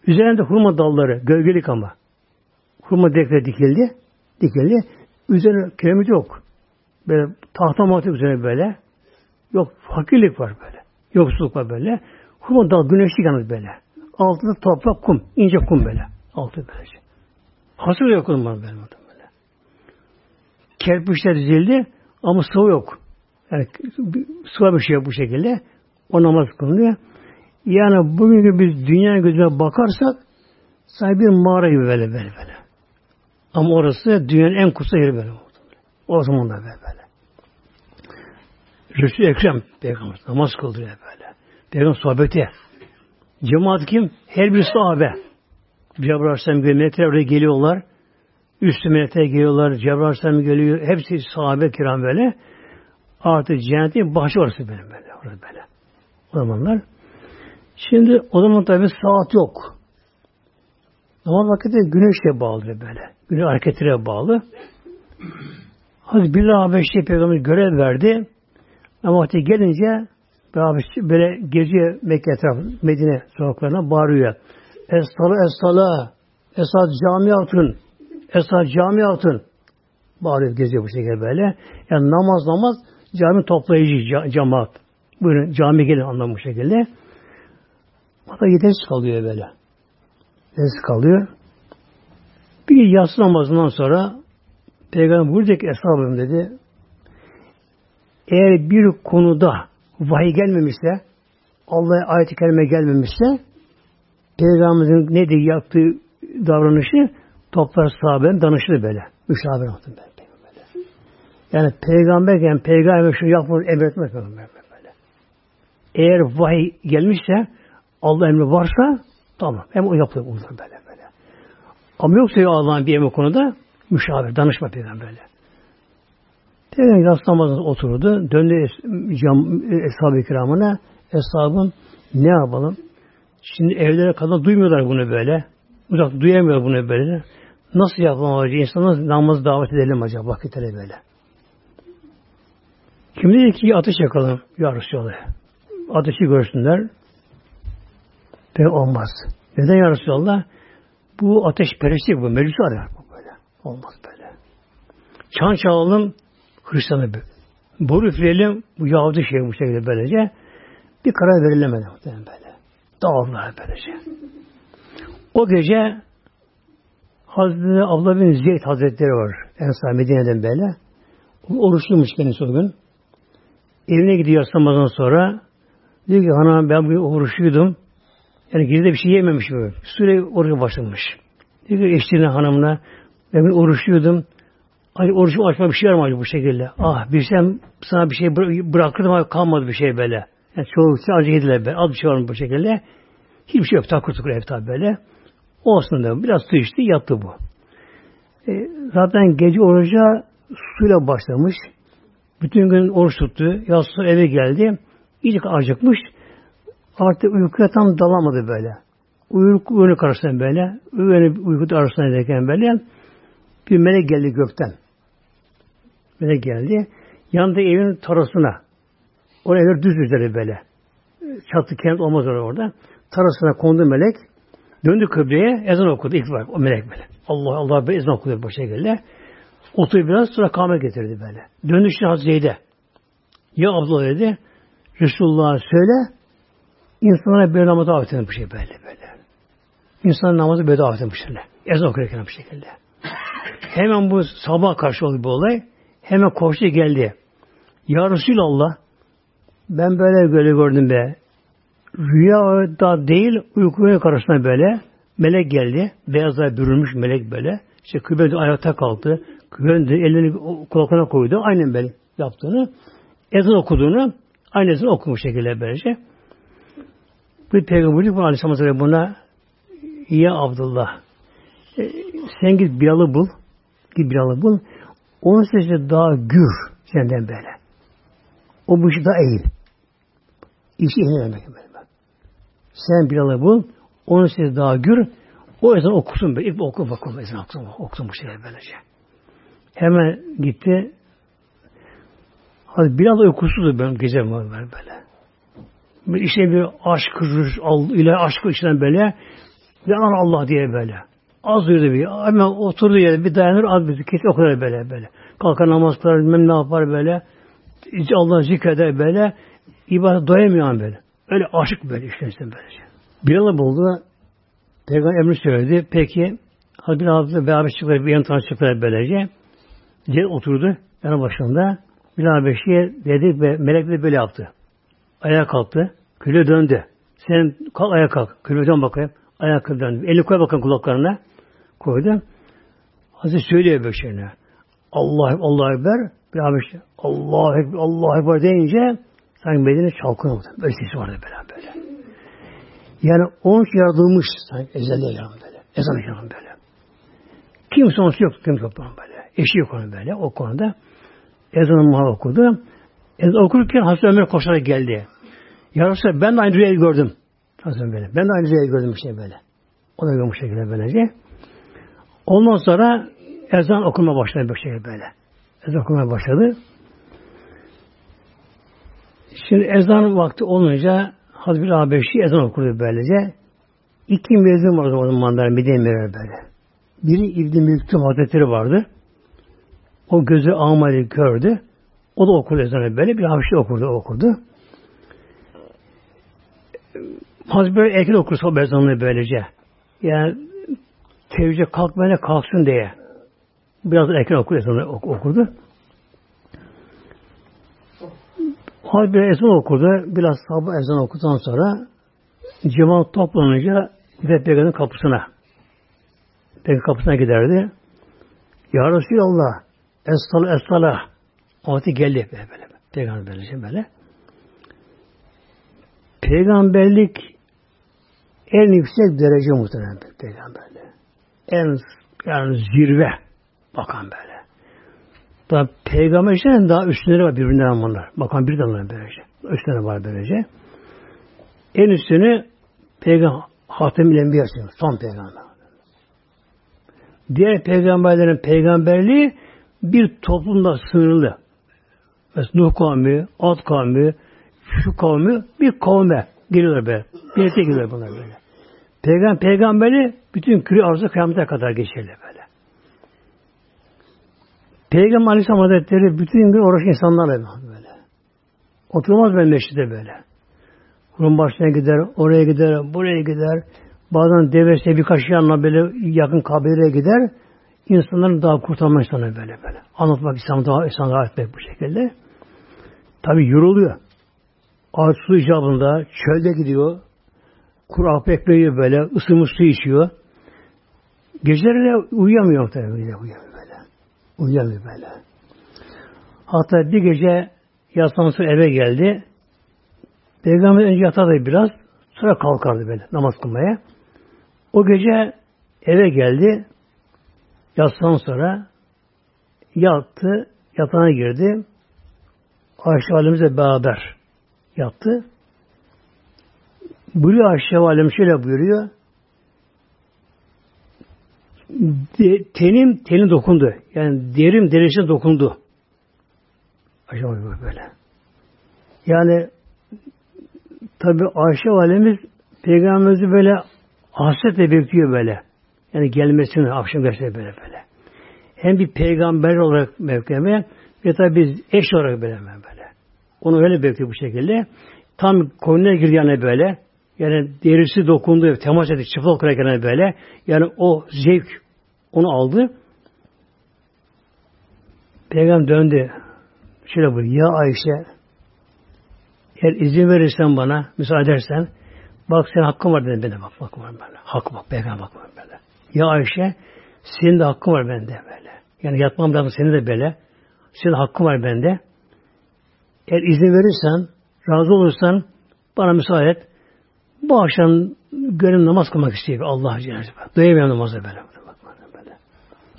Üzerinde hurma dalları, gölgelik ama. Hurma dekre dikildi. Dikildi. Üzerine kiremit yok. Böyle tahta matı üzerine böyle. Yok fakirlik var böyle. Yoksulluk var böyle. Hurma dal güneşlik yalnız böyle. Altında toprak kum. ince kum böyle. Altı böylece. Hasır yok onun böyle. böyle. Kerpiçler dizildi ama sıvı yok. Yani sıvı bir şey bu şekilde. O namaz kılınıyor. Yani bugün biz dünya gözüne bakarsak sahibi bir mağara gibi böyle böyle böyle. Ama orası dünyanın en kutsal yeri böyle. O zaman da böyle böyle. Resul Ekrem Peygamber namaz kıldırıyor böyle. Peygamber sohbeti. Cemaat kim? Her bir sahabe. Cebrail Aleyhisselam melekler oraya geliyorlar. Üstü melekler geliyorlar. Cebrail Aleyhisselam geliyor. Hepsi sahabe kiram böyle. Artık cennetin başı orası benim böyle. Orası böyle. O zamanlar. Şimdi o zaman tabi saat yok. Zaman vakti güneşle bağlı böyle. Güneş hareketine bağlı. Hazreti Bilal Habeşi Peygamber görev verdi. Ama vakti gelince böyle geziyor Mekke etrafı, Medine sokaklarına bağırıyor. Es-sala, es-sala, esad cami altın, esad cami altın. Bağırıyor, geziyor bu şekilde böyle. Yani namaz namaz, cami toplayıcı cemaat. Buyurun cami gelin anlamı bu şekilde. O da yetersiz kalıyor böyle. Yetersiz kalıyor. Bir yatsı namazından sonra Peygamber buradaki hesabım dedi. Eğer bir konuda vahiy gelmemişse, Allah'a ayet-i kerime gelmemişse, Peygamberimizin nedir yaptığı davranışı toplar sahaben danışır böyle. Müşavir ben. Böyle. Yani peygamberken peygamber şu yapmıyor emretmez böyle. Eğer vahiy gelmişse Allah emri varsa tamam. Hem o yapılır olur böyle böyle. Ama yoksa Allah'ın bir emri konuda müşavir, danışma peygamberle. Peygamber yatsı namazına oturdu. Döndü eshab-ı kiramına. Eshabım ne yapalım? Şimdi evlere kadar duymuyorlar bunu böyle. Uzak duyamıyor bunu böyle. Nasıl yapalım acaba? İnsanlar namaz davet edelim acaba vakitlere böyle. Kim dedi ki ateş yakalım ya Resulallah. Ateşi görsünler. Pek olmaz. Neden ya Resulallah? Bu ateş perestlik bu. Meclisi arıyor böyle. Olmaz böyle. Çan çalalım Hristiyanı boru üfleyelim bu Yahudi şey bu şekilde böylece bir karar verilemedi muhtemelen böyle. Dağıldılar böylece. O gece Hazreti Abdullah bin Zeyd Hazretleri var. Ensar Medine'den böyle. Oruçluymuş kendisi o gün. Evine gidiyor namazdan sonra. Diyor ki hanım ben bugün oruçluydum. Yani gizli bir şey yememiş böyle. Süre oruca başlamış. Diyor ki eşliğine hanımına ben bugün oruçluydum. Hani orucu açma bir şey var mı bu şekilde? Ah bilsem sana bir şey bırakırdım ama kalmadı bir şey böyle. Yani çoğu acı yediler böyle. Az bir şey var mı bu şekilde? Hiçbir şey yok. Takır tukur ev tabi böyle. Olsun da biraz su içti yattı bu. E, zaten gece oruca suyla başlamış. Bütün gün oruç tuttu. Yatsı eve geldi. İyice acıkmış. Artık uykuya tam dalamadı böyle. Uyku uyanık arasında böyle. Uyanık uyku arasında böyle. Bir melek geldi gökten. Melek geldi. Yanında evin tarasına. Oraya göre düz üzeri böyle. Çatı kent olmaz orada. Tarasına kondu melek. Döndü kıbleye ezan okudu ilk var o melek böyle. Allah Allah bir ezan okudu bu şekilde. Oturdu biraz sonra kâme getirdi böyle. Döndü şimdi Hazreti Ya Abdullah dedi. Resulullah söyle insanlara böyle namazı davet edin şey böyle böyle. İnsanın namazı böyle davet edin bu şekilde. Ezan okurken bu şekilde. Hemen bu sabah karşı oldu bu olay. Hemen koştu geldi. Ya Resulallah ben böyle böyle gördüm be. Rüya da değil uykuya karşısına böyle melek geldi. Beyazlar bürünmüş melek böyle. İşte kıblede ayakta kalktı. Kıblede elini kulaklarına koydu. Aynen böyle yaptığını. Ezan okuduğunu aynı ezan okumuş şekilde böylece. Bu peygamberlik bu Aleyhisselam buna ya Abdullah e, sen git Bilal'ı bul. Git Bilal'ı bul. Onun sesi daha gür senden böyle. O bu işi daha eğil. İşi eğil demek böyle. Sen Bilal'ı bul. Onun sesi daha gür. O ezan okusun be. İlk oku bakalım ezan okusun. Okusun bu şeyler böylece. Hemen gitti. Hadi da uykusuzdu benim gece var böyle. İşte bir aşk, ile aşkı içinden böyle bir Allah diye böyle. Az duydu bir. Hemen oturdu yerde bir dayanır az bir kesin o kadar böyle böyle. Kalkar namaz kılar ne yapar böyle. Allah zikreder böyle. İbadet doyamıyor böyle. Öyle aşık böyle işte, böylece. Bilal'ı buldu. Peygamber emri söyledi. Peki hadi bir hafta beraber çıktılar. Bir yan tarafı çıktılar böylece. Celil oturdu. Yanı başında. Bilal Beşi'ye dedi ve melek de böyle yaptı. Ayağa kalktı. Küle döndü. Sen kalk ayağa kalk. Küle dön bakayım. Ayağa döndü. Elini koy bakın kulaklarına. Koydu. Hazreti söylüyor böyle şeyine. Allah Allah Ekber. Bilal Beşi Allah Ekber, Allah Ekber deyince sanki bedeni çalkınıyordu. Böyle sesi vardı böyle böyle. Yani onun için yaratılmış sanki ezelde yaran böyle. Ezan yaran böyle. Kimse onsuz yok. Kimse yok böyle. Eşi yok onun böyle. O konuda ezanı muhal okudu. Ezan okurken Hazreti Ömer koşarak geldi. Ya Resulallah ben de aynı rüyayı gördüm. Hazreti Ömer Ben de aynı rüyayı gördüm işte böyle. O da görmüş şekilde böylece. Ondan sonra ezan okuma başladı bir şey böyle. Ezan okumaya başladı. Şimdi ezan vakti olunca Hazreti Habeşi ezan okurdu böylece. İki mezun vardı o zamanlar Medine'lere böyle. Biri İbn-i Mülktüm Hazretleri vardı. O gözü amali gördü. O da okurdu ezanı böyle. Bir Habeşi okurdu, okurdu. Hazreti böyle erken okursa o böylece. Yani tevcih kalkmayana kalksın diye. Biraz erken okur ezanı okurdu. Hazreti bir ezan okurdu. Biraz sabah ezan okuduktan sonra cemaat toplanınca gider peygamberin kapısına. Peygamber kapısına giderdi. Ya Resulallah Estala estala vakti geldi böyle böyle. Peygamber böylece böyle. Peygamberlik en yüksek derece muhtemelen peygamberliği. En yani zirve bakan böyle. Daha peygamber işte daha üstünleri var birbirinden bunlar. Bakan bir de böylece. Üstleri var böylece. En üstünü peygamber Hatem-i Enbiya son peygamber. Diğer peygamberlerin peygamberliği bir toplumda sınırlı. Mesela Nuh kavmi, Ad kavmi, şu kavmi bir kavme geliyorlar böyle. Birlikte geliyorlar bunlar böyle. Peygamber peygamberi bütün küre arzu kıyamete kadar geçerli böyle. Peygamber Aleyhisselam Hazretleri bütün gün oruç insanlarla böyle. Oturmaz ben meşride böyle. Kurum başına gider, oraya gider, buraya gider. Bazen devesine birkaç yanına böyle yakın kabileye gider. İnsanların daha kurtarmak sana böyle böyle. Anlatmak İslam'ı daha insanlara etmek bu şekilde. Tabi yoruluyor. Ağaç su icabında çölde gidiyor. Kurak bekliyor böyle. ısınmış su içiyor. Geceleri uyuyamıyor tabi. Uyuyamıyor böyle. Uyuyamıyor böyle. Hatta bir gece sonra eve geldi. Peygamber önce yatardı biraz. Sonra kalkardı böyle namaz kılmaya. O gece eve geldi. Yatsan sonra yattı. Yatağına girdi. Ayşe Validemizle beraber yattı. Buyuruyor Ayşe Validem şöyle buyuruyor. De, tenim teni dokundu. Yani derim derisine dokundu. Ayşe Validem böyle. Yani tabi Ayşe valimiz peygamberimizi böyle hasretle bekliyor böyle. Yani gelmesini akşam geçti böyle böyle. Hem bir peygamber olarak bekleme ve tabi biz eş olarak böyle böyle. Onu öyle bekliyor bu şekilde. Tam konuya girdi yani böyle. Yani derisi dokundu, temas etti, çıplak olarak böyle. Yani o zevk onu aldı. Peygamber döndü. Şöyle buyur. Ya Ayşe eğer izin verirsen bana, müsaade edersen bak senin hakkın var dedi. Bende bak, bak var böyle. Hak bak, peygamber bak var böyle. Ya Ayşe senin de hakkın var bende böyle. Yani yatmam lazım senin de böyle. Senin hakkın var bende. Eğer izin verirsen, razı olursan bana müsaade et. Bu akşam gönül namaz kılmak istiyor Allah Celle Doyamıyor namaza böyle. böyle.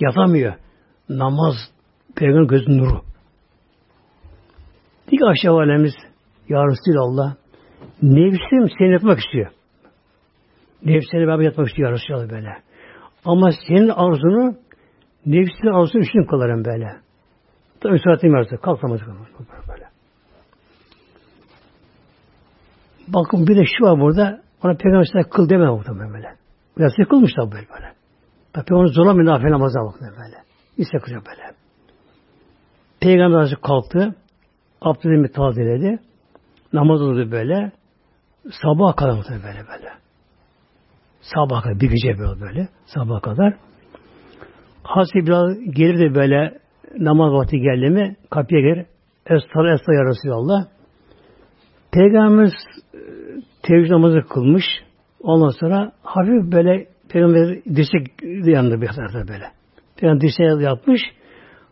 Yatamıyor. Namaz Peygamber gözün nuru. Dik aşağı valemiz Ya Resulallah nefsim seni yatmak istiyor. Nefsine beraber yatmak istiyor Ya böyle. Ama senin arzunu nefsinin arzunu üstün kılarım böyle. Tabi müsaatim varsa kalkamaz böyle. Bakın bir de şu var burada ona peygamber kıl deme muhtemelen böyle. Biraz kılmış da böyle böyle. Tabi onu zorlamıyor nafile namaza bakın böyle. İse kılacak böyle. Peygamber Hazretleri kalktı. Abdestini tazeledi. Namaz oldu böyle. Sabah kadar böyle böyle. Sabah kadar bir gece böyle böyle. Sabah kadar. Hazreti biraz gelir de böyle namaz vakti geldi mi kapıya gelir. Estağfurullah, estağfurullah ya Resulallah. Peygamberimiz e, teheccüd namazı kılmış. Ondan sonra hafif böyle Peygamber dirsek yanında bir tarafta böyle. Peygamber dirsek yapmış.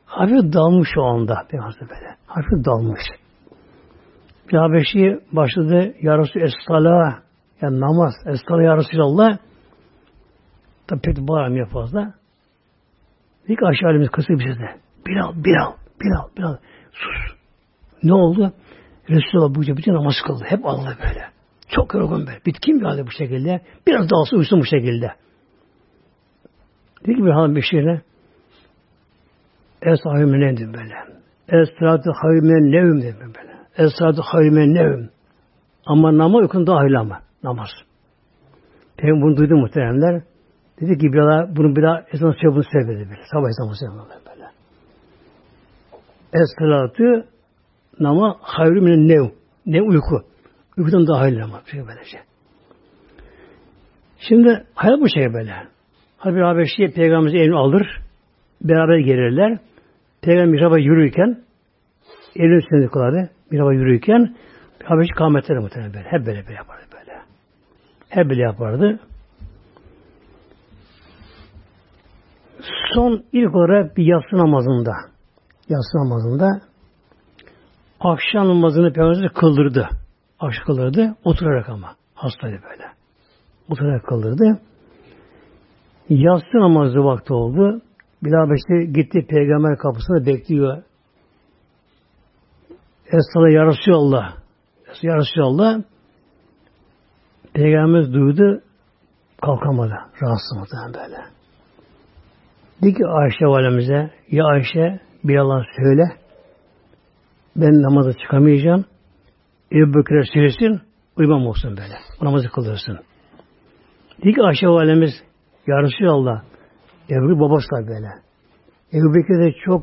Hafif dalmış o anda Peygamber böyle. Hafif dalmış. Bir Habeşi başladı. Ya Resulü Estala yani namaz. Estala Ya Resulallah tabi pek bağıramıyor fazla. İlk aşağı halimiz kısa bir sesle. Bilal, Bilal, Bilal, Bilal. Sus. Ne oldu? Resulullah bu bütün namaz kıldı. Hep Allah böyle. Çok yorgun böyle. Bitkin bir halde bu şekilde. Biraz daha olsa uyusun bu şekilde. Dedi ki bir hanım beşirine Es hayrimen böyle. Esratu hayrimen nevm dedi böyle. Esratu hayrimen nevm. Ama namaz uykun hayırlı ama. Namaz. Peygamber bunu duydu muhteremler. Dedi ki biraz bunu bir daha ezan söylüyor bunu sevmedi böyle. Sabah ezan söylüyor böyle. Esratu nama hayrü minen nev. Ne uyku. Uykudan daha hayırlı ama. Şey böylece. Şimdi hayal bu şey böyle. Habib Habeşi'ye Peygamberimizi elini alır. Beraber gelirler. Peygamber mihraba yürürken elini üstüne kılardı. Mihraba yürürken Habeşi kâmetleri muhtemelen böyle. Hep böyle böyle yapardı. Hep böyle yapardı. Son ilk olarak bir yatsı namazında yatsı namazında akşam namazını Peygamber kıldırdı. Akşam kıldırdı. Oturarak ama. Hastaydı böyle. Oturarak kıldırdı. Yatsı namazı vakti oldu. Bilal işte gitti peygamber kapısında bekliyor. Estağfurullah ya Resulallah. Ya Resulallah. Peygamberimiz duydu. Kalkamadı. Rahatsız muhtemelen böyle. Dedi ki Ayşe valimize ya Ayşe bir Allah söyle ben namaza çıkamayacağım. Ebu Bekir'e söylesin uyumam olsun böyle. Namazı kılırsın. Dedi ki Ayşe valimiz ya Resulallah Ebu Bekir babası da böyle. Ebu Bekir de çok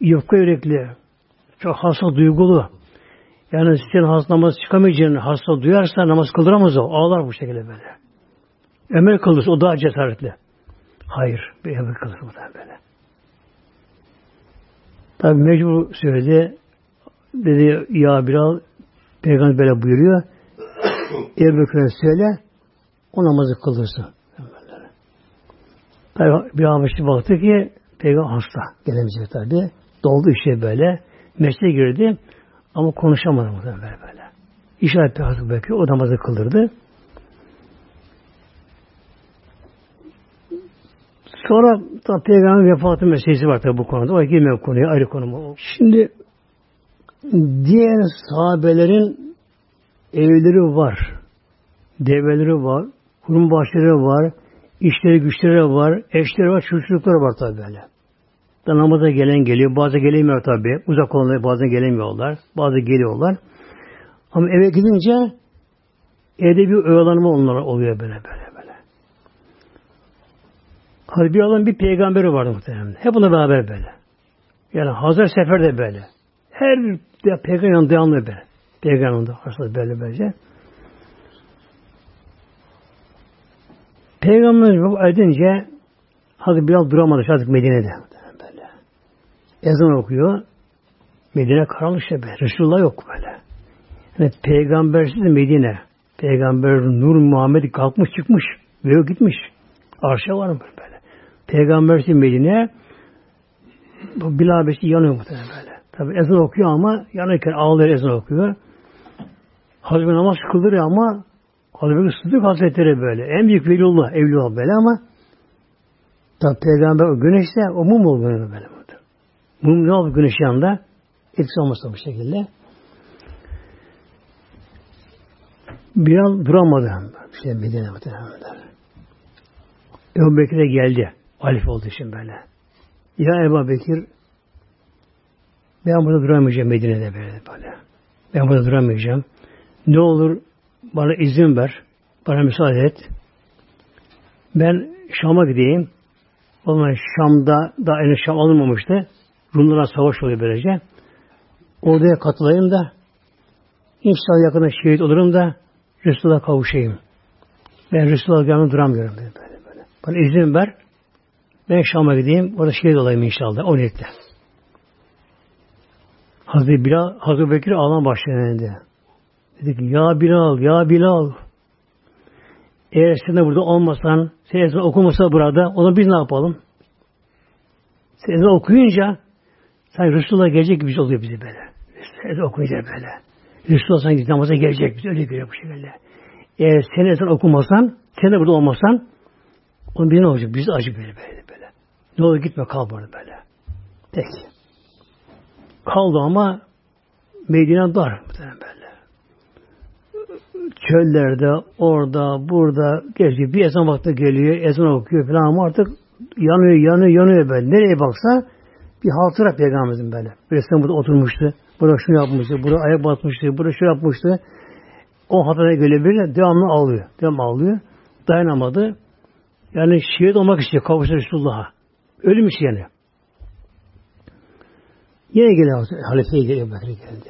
yufka yürekli, çok hasta duygulu. Yani senin hasta namaz çıkamayacağını hasta duyarsa namaz kıldıramaz o. Ağlar bu şekilde böyle. Ömer kılırsa o daha cesaretli. Hayır. Bir Ebu Bekir kılır böyle. Tabi mecbur söyledi. Dedi ya Bilal Peygamber böyle buyuruyor. Ebu söyle o namazı kıldırsın. Tabi bir Habeşli baktı ki peygamber hasta. Gelemeyecek tabi. Doldu işe böyle. Mesleğe girdi. Ama konuşamadı muhtemelen böyle böyle. İşaret bir belki o namazı kıldırdı. Sonra da peygamber vefatı meselesi var tabi bu konuda. O girmiyor konuya ayrı konu. Şimdi diğer sahabelerin evleri var. Develeri var. Kurum bahçeleri var işleri güçleri var, eşleri var, çocukları var tabi böyle. Da namaza gelen geliyor, bazı gelemiyor tabi. Uzak olanlar bazen gelemiyorlar, bazı geliyorlar. Ama eve gidince evde bir oyalanma onlara oluyor böyle böyle böyle. Bir adam bir peygamberi vardı muhtemelen. Hep ona beraber böyle. Yani Hazır Sefer'de böyle. Her de peygamberin devamlı böyle. Peygamberin de böyle böylece. Peygamber edince hadi biraz duramadı artık Medine'de. Ezan okuyor. Medine karanlık şey be. Resulullah yok böyle. Yani peygambersiz Medine. Peygamber Nur Muhammed kalkmış çıkmış. Ve gitmiş. Arşa var mı böyle. Peygambersiz Medine bu Bilal Beşi yanıyor muhtemelen böyle. Tabi ezan okuyor ama yanırken ağlıyor ezan okuyor. Hazreti namaz kıldırıyor ama Hazreti Sıddık Hazretleri böyle. En büyük velullah, evliullah böyle ama tabi peygamber o güneşte o mum oluyor böyle. Mum ne oldu güneş yanında? Etkisi olmasa bu şekilde. Bir an duramadı. Şey Medine muhtemelen. Ebu Bekir geldi. Alif oldu şimdi böyle. Ya Ebu Bekir ben burada duramayacağım Medine'de böyle böyle. Ben burada duramayacağım. Ne olur bana izin ver. Bana müsaade et. Ben Şam'a gideyim. O zaman Şam'da daha henüz Şam alınmamıştı. Rumlara savaş oluyor böylece. Oraya katılayım da inşallah yakında şehit olurum da Resulullah'a kavuşayım. Ben Resulullah'a yanında duramıyorum böyle böyle. Bana izin ver. Ben Şam'a gideyim. Orada şehit olayım inşallah. O niyetle. Hazreti Bilal, Hazreti Bekir ağlam başladı. Dedi ki ya Bilal, ya Bilal. Eğer sen de burada olmasan, sen okumasa burada, onu biz ne yapalım? Sen okuyunca sanki Resulullah gelecek gibi oluyor bizi böyle. Okuyunca böyle. Resulullah sanki namaza gelecek bizi öyle görüyor bu şekilde. Eğer sen ezan okumasan, sen de burada olmasan, onun bir ne olacak? Biz acı böyle böyle böyle. Ne olur gitme kal burada böyle. Peki. Kaldı ama Medine dar böyle çöllerde, orada, burada geziyor. Bir ezan vakti geliyor, ezan okuyor falan ama artık yanıyor, yanıyor, yanıyor böyle. Nereye baksa bir hatıra peygamberimizin böyle. Birisi burada oturmuştu, burada şunu yapmıştı, burada ayak batmıştı, burada şu yapmıştı. O hatıra gelebilir, devamlı ağlıyor. Devamlı ağlıyor. Dayanamadı. Yani şehit olmak istiyor, kavuştu Resulullah'a. Ölüm işi yani. Yine geliyor, halifeye geliyor, Bekir geldi.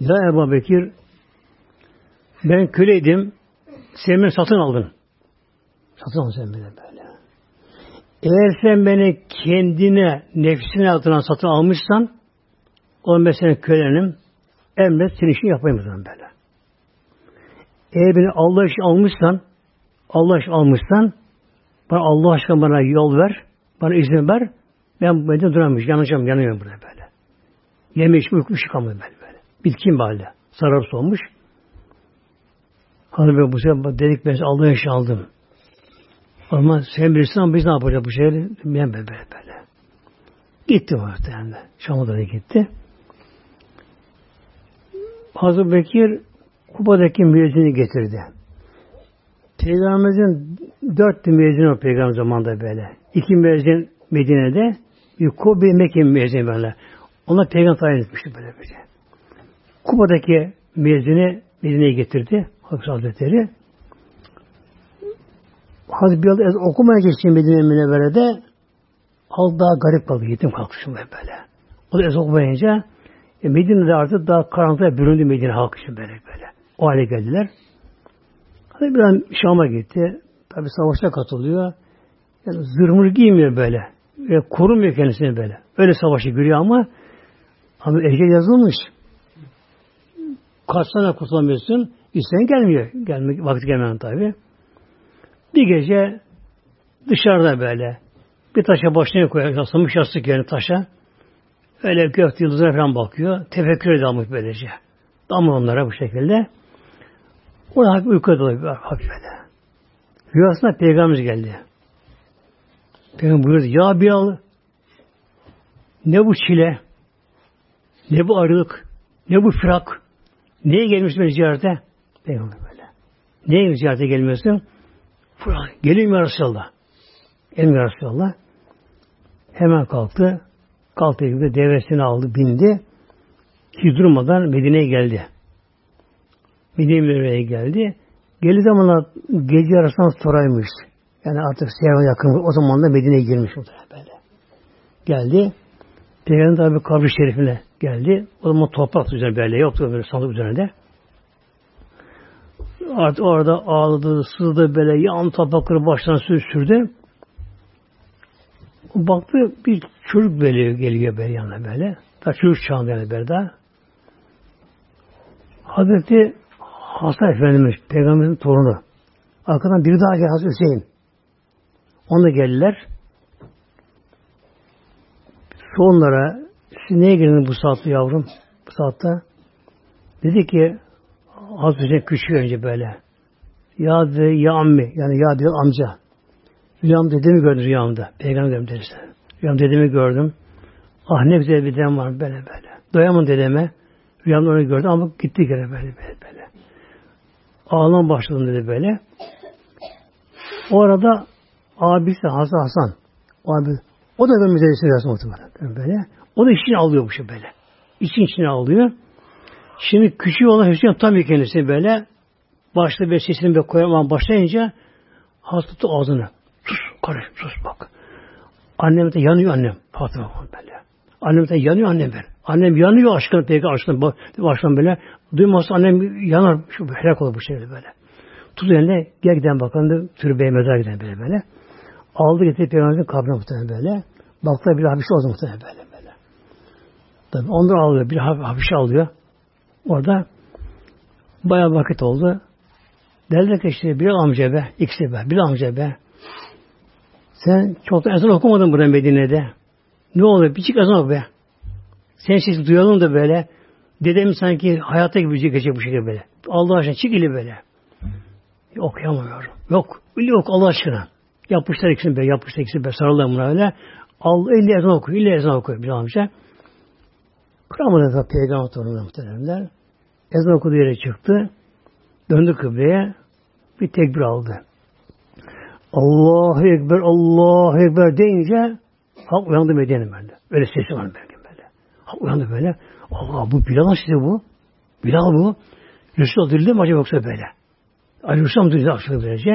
Ya Ebu Bekir, ben köleydim. Sen beni satın aldın. Satın aldın sen beni. Eğer sen beni kendine, nefsine adına satın almışsan o ben senin kölenim. Emret senin işini yapayım o zaman böyle. Eğer beni Allah için almışsan Allah için almışsan bana Allah aşkına bana yol ver. Bana izin ver. Ben bende duramayacağım. Yanacağım. Yanıyorum burada böyle. Yeme içme uyku çıkamıyorum böyle böyle. Bitkin böyle. Sararıp solmuş. Hanım bu sefer dedik ben Allah'ın işi aldım. Ama sen bilirsin ama biz ne yapacağız bu şeyleri? Ben böyle böyle. Gitti muhtemelen. Şam'a da gitti. Hazreti Bekir Kuba'daki müezzini getirdi. Peygamberimizin dört müezzin o peygamber zamanında böyle. İki müezzin Medine'de, bir Kubi Mekke müezzin böyle. Ona peygamber tayin etmişti böyle böyle. Kuba'daki müezzini Medine'ye getirdi. Hakkı Hazretleri. Hazreti Bilal ez okumaya geçti Medine Münevvere'de al daha garip kaldı. Yetim kalkışım böyle. O da ez okumayınca e, Medine'de artık daha karanlığa büründü Medine halkı için böyle böyle. O hale geldiler. Hazreti Bilal Şam'a gitti. Tabi savaşta katılıyor. Yani zırhmır giymiyor böyle. Ve korumuyor kendisini böyle. Öyle savaşı görüyor ama ama ecel yazılmış. Kaç sene kurtulamıyorsun. İsteyen gelmiyor. Gelmek, vakti gelmeyen tabi. Bir gece dışarıda böyle bir taşa başına koyuyor. Asılmış yastık yerine taşa. Öyle gök yıldızına falan bakıyor. Tefekkür dalmış böylece. Damla onlara bu şekilde. Orada hafif uykuya dalıyor. Hafif böyle. Rüyasında peygamberimiz geldi. Peygamber buyurdu. Ya Bilal ne bu çile? Ne bu ayrılık? Ne bu firak? Niye gelmiş beni ziyarete? Peygamber böyle. Niye ziyarete gelmiyorsun? Gelin ya Resulallah. Gelin ya Resulallah. Hemen kalktı. Kalktı gibi devesini aldı, bindi. Hiç durmadan Medine'ye geldi. Medine'ye geldi. Geldi zamanla gece arasından soraymış. Yani artık Seyhan'a yakın o zaman da Medine'ye girmiş o böyle. Geldi. Peygamber tabi kabri şerifine geldi. O zaman toprak üzerine böyle yoktu böyle sandık üzerinde. Artık orada ağladı, sızdı böyle yan toprakları baştan sürdü. Baktı bir çocuk böyle geliyor böyle yanına böyle. Ta çocuk çağında yani böyle daha. Hazreti Hasan Efendimiz, Peygamberin torunu. Arkadan biri daha geldi Hazreti Hüseyin. Onu da geldiler. Sonlara siz neye girdiniz bu saatte yavrum? Bu saatte. Dedi ki Hazreti küçük önce böyle. Ya de ya ammi yani ya bir amca. Rüyam dedemi gördüm rüyamda. Peygamber dedim dedi. Rüyam dedemi gördüm. Ah ne güzel bir dedem var böyle böyle. Doyamam dedeme. Rüyamda onu gördüm ama gitti gene böyle böyle böyle. Ağlam başladım dedi böyle. O arada abisi Hasan Hasan. O abi o da ben müzedesi dersin muhtemelen böyle. O da işini alıyor bu şey böyle. İçin içine alıyor. Şimdi küçük olan Hüseyin tam kendisi böyle başta bir sesini bir koyamam başlayınca hasta ağzını. Sus karış sus bak. Annem de yanıyor annem. Fatıma böyle. Annem de yanıyor annem ben. Annem yanıyor aşkına peygamber aşkına baştan böyle. Duymazsa annem yanar. Şu helak olur bu şekilde böyle. Tut eline gel giden bakalım türbeye mezar giden böyle böyle. Aldı getirdi peygamberin kabrine muhtemelen böyle. Baktılar bir hapişe oldu muhtemelen böyle böyle. Tabi ondan alıyor. Bir hapişe alıyor. Orada bayağı vakit oldu. Derler ki işte bir amca be, ikisi be, bir amca be. Sen çok da ezan okumadın burada Medine'de. Ne oluyor? Bir çık ezan oku be. Sen sesi duyalım da böyle. Dedem sanki hayata gibi şey geçecek bu şekilde böyle. Allah aşkına çık ili böyle. Okuyamıyorum. Yok. Öyle yok Allah aşkına. Yapmışlar ikisini be, yapmışlar ikisini be. Sarılıyor buna öyle. Allah elli ezan okuyor, elli ezan okuyor bir amca. Kıramadı da peygamber torunu muhteremler. Ezan okuduğu yere çıktı. Döndü kıbleye. Bir tekbir aldı. Allahu Ekber, Allahu Ekber deyince halk uyandı Medine'nin böyle. Öyle sesi var belki böyle. Halk uyandı böyle. Allah bu Bilal işte bu. Bilal bu. Resul dirildi mi acaba yoksa böyle? Ali Hüsam dirildi akşam böylece.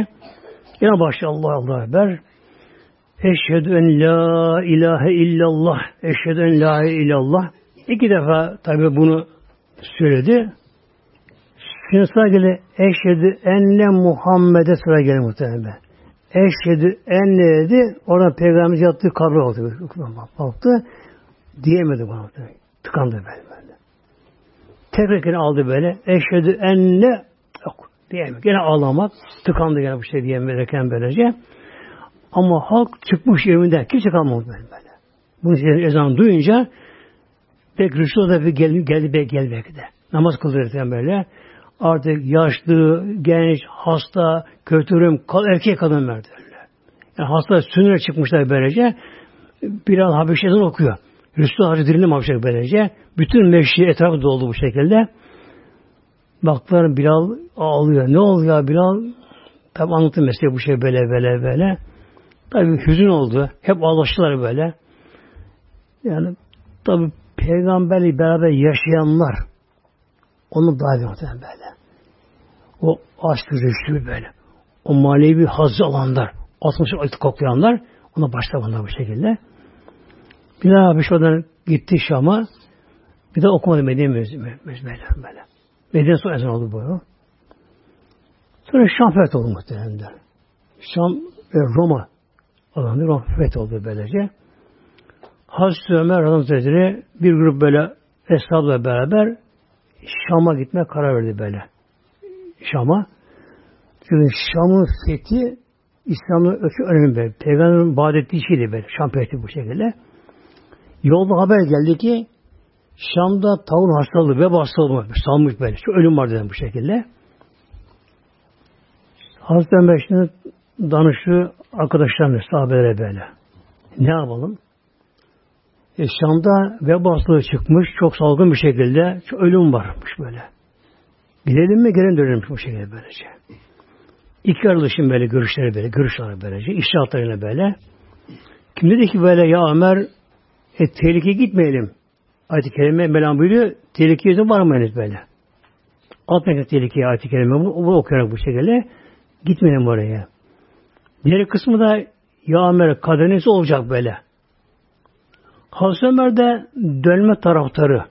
Yine başlıyor Allah Allah Ekber. Eşhedü en la ilahe illallah. Eşhedü en la ilahe illallah. İki defa tabi bunu söyledi. Şimdi sıra geldi. Eşhedü enne Muhammed'e sıra geldi muhtemelen. Eşhedü enne dedi. Orada peygamber yattığı kabri oldu. Baktı. Diyemedi bana. Tıkandı böyle böyle. Tekrar aldı böyle. Eşhedü enne yok. Diyemedi. Gene ağlamak. Tıkandı gene bu şey diyemezken böylece. Ama halk çıkmış evinden. Kimse kalmadı böyle böyle. Bunu ezan duyunca pek Resul da bir geldi, geldi be gel belki de. Namaz kıldırırken böyle. Artık yaşlı, genç, hasta, kötürüm, erkek kadın verdi. Yani hasta sünnet çıkmışlar böylece. Bilal Habeşi'den okuyor. Resul Hacı diline Habeşi böylece. Bütün meşri etrafı doldu bu şekilde. Baktılar Bilal ağlıyor. Ne oluyor ya Bilal? Tabi anlattı mesleği bu şey böyle böyle böyle. Tabi hüzün oldu. Hep ağlaştılar böyle. Yani tabi peygamberle beraber yaşayanlar onu daha muhtemelen böyle. O aşk rüştü böyle. O manevi hazzı alanlar, atmışı ayıt koklayanlar ona başlamadılar bu şekilde. Bir daha bir şuradan gitti Şam'a. Bir de okumadı Medine böyle. böyle. Medine son ezan oldu bu. Sonra Şam feth oldu muhtemelen. Şam ve Roma alanı Roma feth oldu böylece. Hazreti Ömer Hazretleri bir grup böyle eshabla beraber Şam'a gitmeye karar verdi böyle. Şam'a. Çünkü Şam'ın fethi İslam'ın ölçü önemli böyle. Peygamberin vaat şeydi böyle. Şam fethi bu şekilde. Yolda haber geldi ki Şam'da taun hastalığı, veba hastalığı salmış böyle. Şu ölüm var dedim bu şekilde. Hazreti Ömer şimdi danıştı arkadaşlarına, sahabelere böyle. Ne yapalım? E, Şam'da veba hastalığı çıkmış, çok salgın bir şekilde, çok ölüm varmış böyle. Gidelim mi, gelin dönelim bu şekilde böylece. İki arkadaşın böyle görüşleri böyle, görüşleri böylece, işaretlerine böyle. Kim dedi ki böyle, ya Ömer, e, tehlikeye gitmeyelim. Ayet-i Kerime Mevlam buyuruyor, tehlikeye de varmayınız böyle. Atmak tehlikeye ayet-i kerime. Bunu, bunu okuyarak bu şekilde gitmeyelim oraya. Diğer kısmı da ya Ömer kaderiniz olacak böyle. Hazreti Ömer de dönme taraftarı.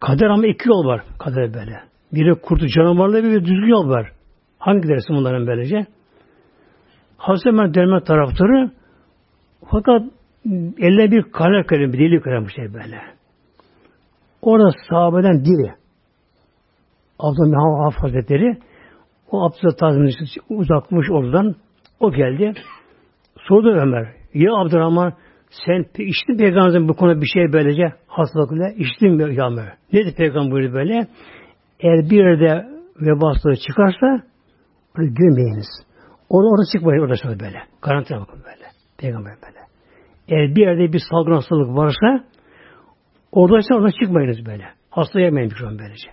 Kader ama iki yol var kader böyle. Biri kurtu canavarlı bir düzgün yol var. Hangi dersin bunların böylece? Hazreti Ömer dönme taraftarı fakat elle bir kalem kalem, bir deli kalem şey böyle. Orada sahabeden diri. Abdülhamid Hazretleri o Abdülhamid uzakmış oradan. O geldi. Sordu Ömer. Ya Abdurrahman sen içtin peygamberin bu konuda bir şey böylece hastalıkla içtin mi ya Ömer? Nedir peygamber buyurdu böyle? Eğer bir yerde veba çıkarsa onu görmeyiniz. Orada, orada çıkmayın orada şöyle böyle. Karantina bakın böyle. Peygamber böyle. Eğer bir yerde bir salgın hastalık varsa oradaysa orada çıkmayınız böyle. Hasta yemeyin mikron böylece.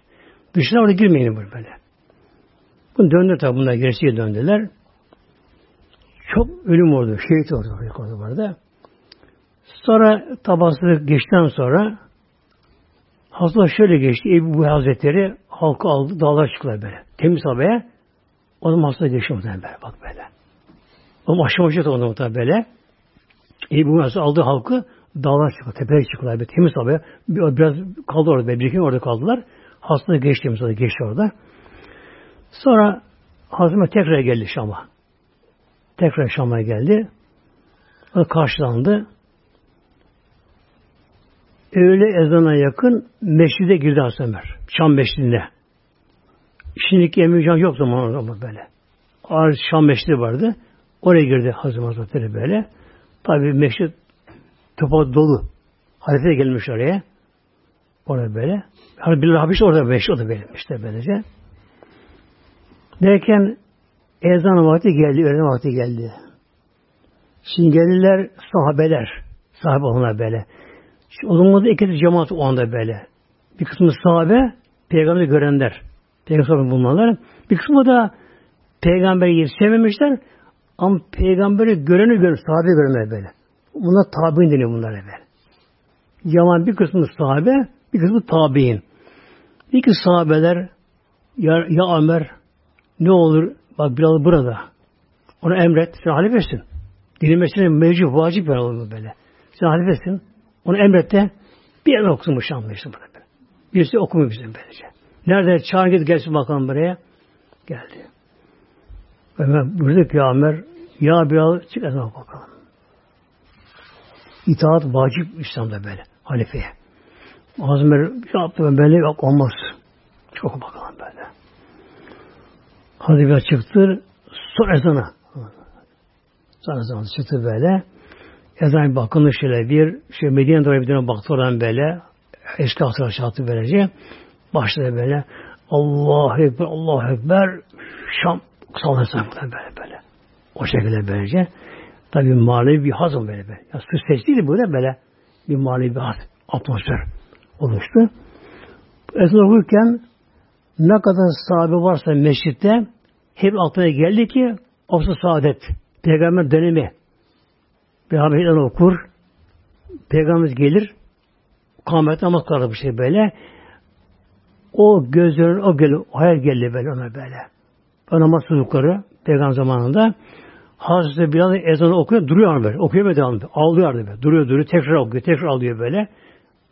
Dışına orada girmeyin böyle. Bunu döndü tabi bunlar gerçeğe döndüler. Çok ölüm oldu. Şehit oldu. Orada vardı. Sonra tabasını geçten sonra Hazreti şöyle geçti. Ebu Hazretleri halkı aldı. Dağlar çıktılar böyle. Temiz havaya. O zaman hasta geçti muhtemelen böyle. Bak böyle. O aşamaşı onu muhtemelen böyle. Ebu Hazretleri aldı halkı. Dağlar çıktı. Tepeye çıktılar. Böyle. Temiz havaya. Biraz kaldı orada. Bir iki orada kaldılar. Hasta geçti. Mesela geçti orada. Sonra Hazreti tekrar geldi Şam'a. Tekrar Şam'a geldi. O karşılandı. Öğle ezana yakın meşride girdi Hazreti. Şam meşridinde. Şimdiki emir can yok zaman ama böyle. Ağır Şam meşridi vardı. Oraya girdi Hazreti Hazretleri böyle. Tabi meşrid topa dolu. Halife gelmiş oraya. Orada böyle. Hani Bilal Habeş orada meşrid o da benim işte böylece. Derken ezan vakti geldi, öğlen vakti geldi. Şimdi geldiler sahabeler. Sahabe onlar böyle. O zaman da iki cemaat o anda böyle. Bir kısmı sahabe, peygamberi görenler. Peygamber bulmalar. Bir kısmı da peygamberi yetişememişler ama peygamberi göreni görür, sahabe görenler böyle. Bunlar tabi'in deniyor bunlar böyle. Cemaat bir kısmı sahabe, bir kısmı tabi'in. İki sahabeler ya, ya Ömer ne olur bak Bilal burada. Onu emret. Sen halifesin. Dinlemesine mevcut, vacip olur böyle. Sen halifesin. Onu emrette bir yerde okumuş anlayıştı burada. Böyle. Birisi okumuyor bizim böylece. Nerede? Çağır git gelsin bakalım buraya. Geldi. Ömer buyurdu ki Ömer ya Bilal çık ezan bakalım. İtaat vacip İslam'da böyle. Halifeye. Azmer şey yaptı böyle yok olmaz. Çok bakalım böyle. Hadi bir çıktı. Son ezana. Son ezana çıktı böyle. Ezan bakındı şöyle bir şey Medine doğru bir baktı oradan böyle eski asır şartı böylece başladı böyle Allahu Ekber, Allahu Ekber Şam sallallahu böyle böyle. O şekilde böylece. Tabi manevi bir hazım böyle böyle. Ya söz seç değil böyle bir manevi bir haz, atmosfer oluştu. Ezan okurken ne kadar sahabe varsa mescitte hep aklına geldi ki Afsa Saadet Peygamber dönemi Peygamber okur Peygamber gelir kâmet namaz kılar bir şey böyle o gözlerin o gel hayal geldi böyle ona böyle. O namaz çocukları Peygamber zamanında Hazreti Bilal ezanı okuyor, duruyor böyle. Okuyor ve devam ediyor. Ağlıyor böyle. Duruyor, duruyor. Tekrar okuyor, tekrar alıyor böyle.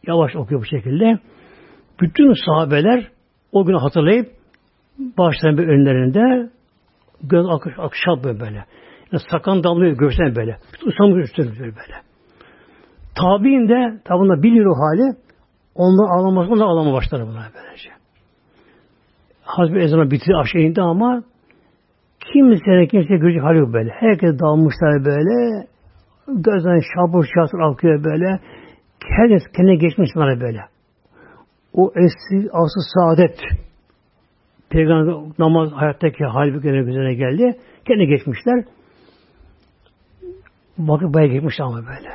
Yavaş okuyor bu şekilde. Bütün sahabeler o günü hatırlayıp başlarının bir önlerinde göz akış, akışap böyle. Sakan damlıyor göğsüne böyle. Usanmış üstüne böyle. Tabi'in de tabi biliyor o hali. Onlar ağlaması, onlar ağlama başlar bunlar böylece. Hazreti ezana bitti aşağı indi ama kimse kimse görecek hali yok böyle. Herkes dalmışlar böyle. Gözden şabur şatır akıyor böyle. Herkes kendine geçmiş bunlara böyle. O eski asıl saadet Peygamber namaz hayattaki hal bir üzerine geldi. Kendi geçmişler. Bakıp bayağı geçmiş ama böyle.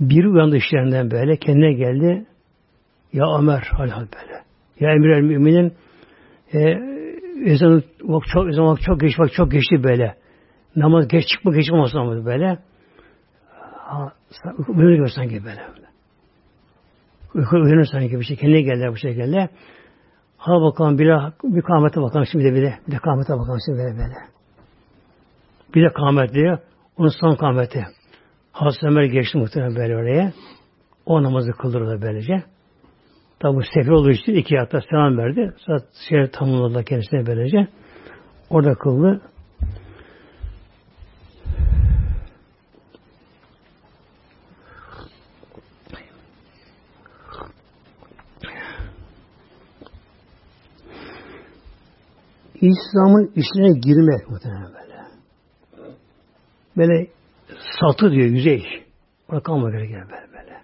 Biri uyandı işlerinden böyle. Kendine geldi. Ya Ömer hal hal böyle. Ya Emir el Müminin e, ezanı bak çok ezan bak çok geç bak çok geçti böyle. Namaz geç çıkma geç olmasın ama böyle. Ha, böyle görsen gibi böyle. Uyku uyanır sanki bir şey. Kendine geldiler bu şekilde. Ha bakalım bir, bir kâmete bakalım şimdi bir de. Bir de kâmete bakalım şimdi de böyle. Bir de kâmet diyor. Onun son kâmeti. Hazreti Ömer geçti muhtemelen böyle oraya. O namazı kıldırdı böylece. Tabi bu sefer olduğu için iki hatta selam verdi. Sonra şey tamamladı kendisine böylece. Orada kıldı. İslam'ın içine girmek muhtemelen böyle. Böyle satı diyor yüzey. Orada kalmak gerekiyor böyle böyle.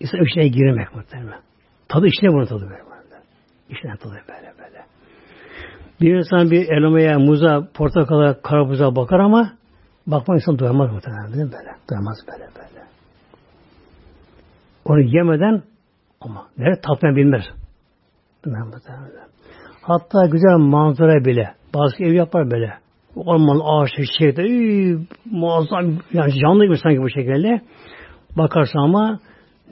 İslam içine girmek muhtemelen. Tadı içine bunu tadı böyle. İçine tadı böyle böyle. Bir insan bir elmaya, muza, portakala, karabuza bakar ama bakma insan doyamaz muhtemelen. Değil mi böyle? Doyamaz böyle böyle. Onu yemeden ama nerede tatmayı bilmez. Hatta güzel manzara bile. Bazı ev yapar böyle. Orman, ağaç, çiçekte muazzam yani canlı gibi sanki bu şekilde. Bakarsa ama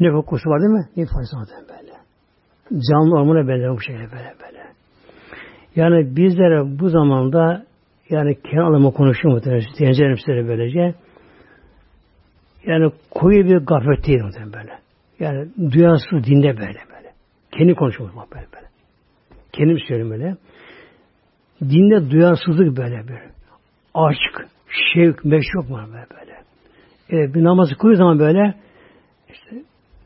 ne kokusu var değil mi? Ne faydası var böyle. Canlı ormana benzer bu şekilde böyle böyle. Yani bizlere bu zamanda yani kendi adıma konuşuyor muhtemelen. Tencerim size böylece. Yani koyu bir gaflet değil muhtemelen böyle. Yani duyarsız dinde böyle böyle. Kendi konuşuyor bak böyle böyle. Kendim söylüyorum böyle. Dinde duyarsızlık böyle bir. Aşk, şevk, meşruk var böyle böyle. Evet, bir namazı koyduğu zaman böyle işte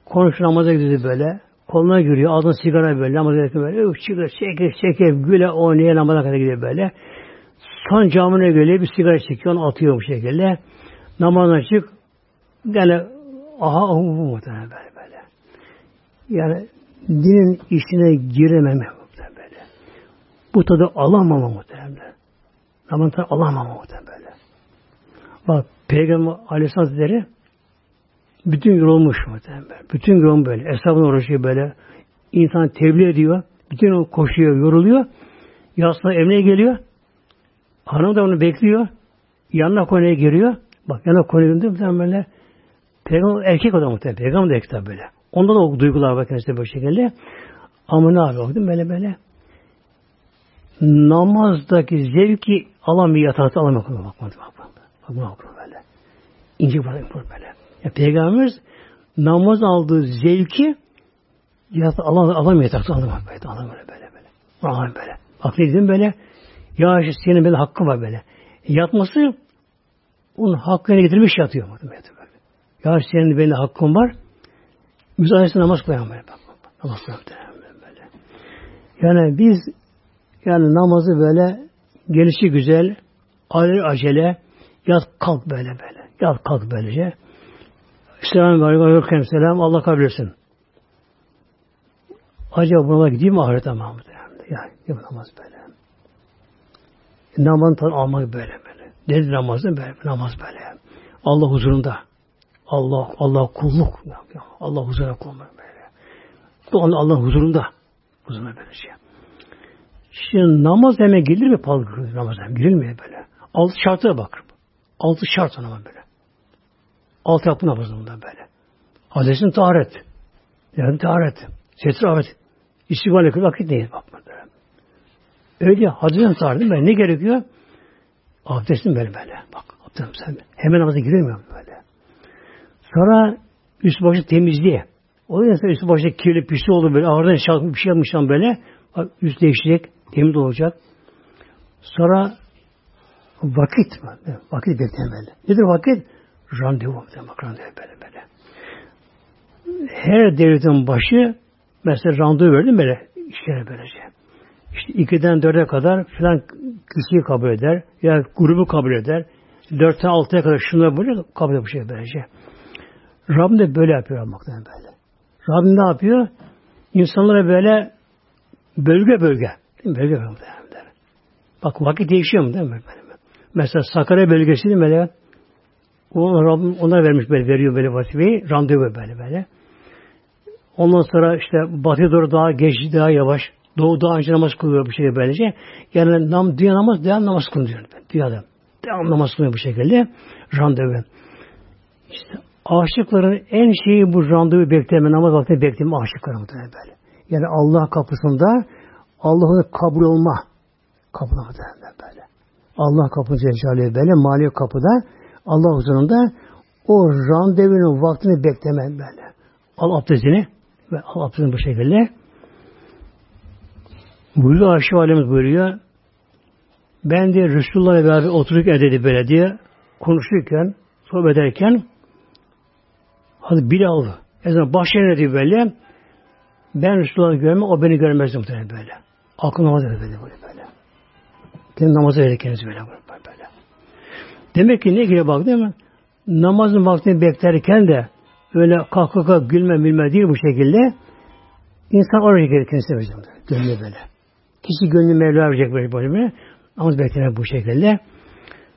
konuşur namaza gidiyor böyle. Koluna giriyor, ağzına sigara böyle, namaza gidiyor böyle. Üf, çıkıyor, çeker, çeker, güle oynaya namaza kadar gidiyor böyle. Son camına göre bir sigara çekiyor, onu atıyor bu şekilde. Namazdan çık, yani aha bu muhtemelen böyle böyle. Yani dinin işine girememek bu tadı alamama muhtemelen. Namaz tadı alamama muhtemelen. Bak Peygamber Aleyhisselam Hazretleri bütün yorulmuş muhtemelen. Bütün gün böyle. Eshabına uğraşıyor böyle. İnsan tebliğ ediyor. Bütün o koşuyor, yoruluyor. Yasına emneye geliyor. Hanım da onu bekliyor. Yanına konuya giriyor. Bak yanına konuya girdiğinde muhtemelen böyle. Peygamber erkek adam muhtemelen. Peygamber de erkek böyle. Onda da o duygular var kendisi böyle şekilde. Ama ne yapıyor? Böyle böyle namazdaki zevki alamıyor yatakta alamıyor. Bak bak bak bak. Bak bak böyle. İnce bak böyle. Ya, Peygamberimiz namaz aldığı zevki yatakta alamıyor, alamıyor yatakta alamıyor böyle. Alamıyor böyle böyle. Alamıyor böyle. Bak ne dedim böyle. Ya işte senin böyle hakkı var böyle. Yatması onun hakkını getirmiş yatıyor. Böyle. Ya senin benim hakkım var. Müsaadesi namaz kılayan böyle. Bak, bak, bak. Kılayan böyle. Yani biz yani namazı böyle gelişi güzel, acele acele, yat kalk böyle böyle. Yat kalk böylece. Selamun Aleyküm selam. Allah kabul etsin. Acaba buna gideyim mi ahirete Mahmut? Ya, ya namaz böyle. Namazın tadı almak böyle böyle. Dedi namazın böyle, namaz böyle. Allah huzurunda. Allah Allah kulluk. Allah huzuruna kulmak böyle. Allah huzurunda. Huzuruna böyle şey. Şimdi namaz hemen gelir mi palgı namaz hemen girilmiyor böyle. Altı şartına bak. Altı şart namaz böyle. Altı yapı namazında böyle. Hadesin taharet. Yani taharet. Setir ahmet. İstikbal ekil vakit değil bak böyle. Öyle hadesin taharet değil mi? Ne gerekiyor? Abdestin böyle böyle. Bak abdestin sen hemen namaza giremiyor böyle. Sonra üst başı temizliğe. O yüzden üst başı kirli pisli oldu böyle. Ağırdan şarkı bir şey yapmışlar böyle. Üst değişecek temiz olacak. Sonra vakit. Vakit beklemeli. Nedir vakit? Randevu. Bak randevu böyle böyle. Her devletin başı mesela randevu verdi böyle işlere böylece. İşte ikiden dörde kadar filan kişiyi kabul eder. Ya grubu kabul eder. Dörtten altıya kadar şunları böyle kabul eder bu şey böylece. Rabbim de böyle yapıyor muhtemelen böyle. Rabbim ne yapıyor? İnsanlara böyle bölge bölge Bölge bölge. Bak vakit değişiyor mu değil mi? Mesela Sakarya bölgesi değil mi? Böyle, o, Rabbim ona vermiş böyle, veriyor böyle vazifeyi. Randevu böyle böyle. Ondan sonra işte batıya doğru daha geç, daha yavaş. Doğu daha önce namaz kılıyor bu şekilde böylece. Yani nam, dünya namaz, devam namaz kılıyor. Dünyada. Devam namaz kılıyor bu şekilde. Randevu. İşte aşıkların en şeyi bu randevu bekleme, namaz vaktini bekleme aşıkları muhtemelen böyle. Yani Allah kapısında Allah'ın kabul olma kapıda muhtemelen böyle. Allah kapısı Celle böyle mali kapıda Allah huzurunda o randevunun vaktini bekleme böyle. Al abdestini ve al abdestini bu şekilde. Buyuruyor Ayşe Valimiz buyuruyor. Ben de Resulullah'la beraber otururken dedi böyle diye konuşurken, sohbet ederken hadi Bilal ezan başlayın dedi böyle ben Resulullah'ı görmem, o beni görmezdi muhtemelen böyle. Akıl namaz böyle böyle böyle. Kendi namazı verir kendisi böyle, böyle. Demek ki ne gibi bak değil mi? Namazın vaktini beklerken de öyle kalk kalk gülme bilme değil bu şekilde insan oraya gelir kendisine verecek. Gönlü böyle. Kişi gönlü Mevla verecek böyle böyle. Namaz beklemek bu şekilde.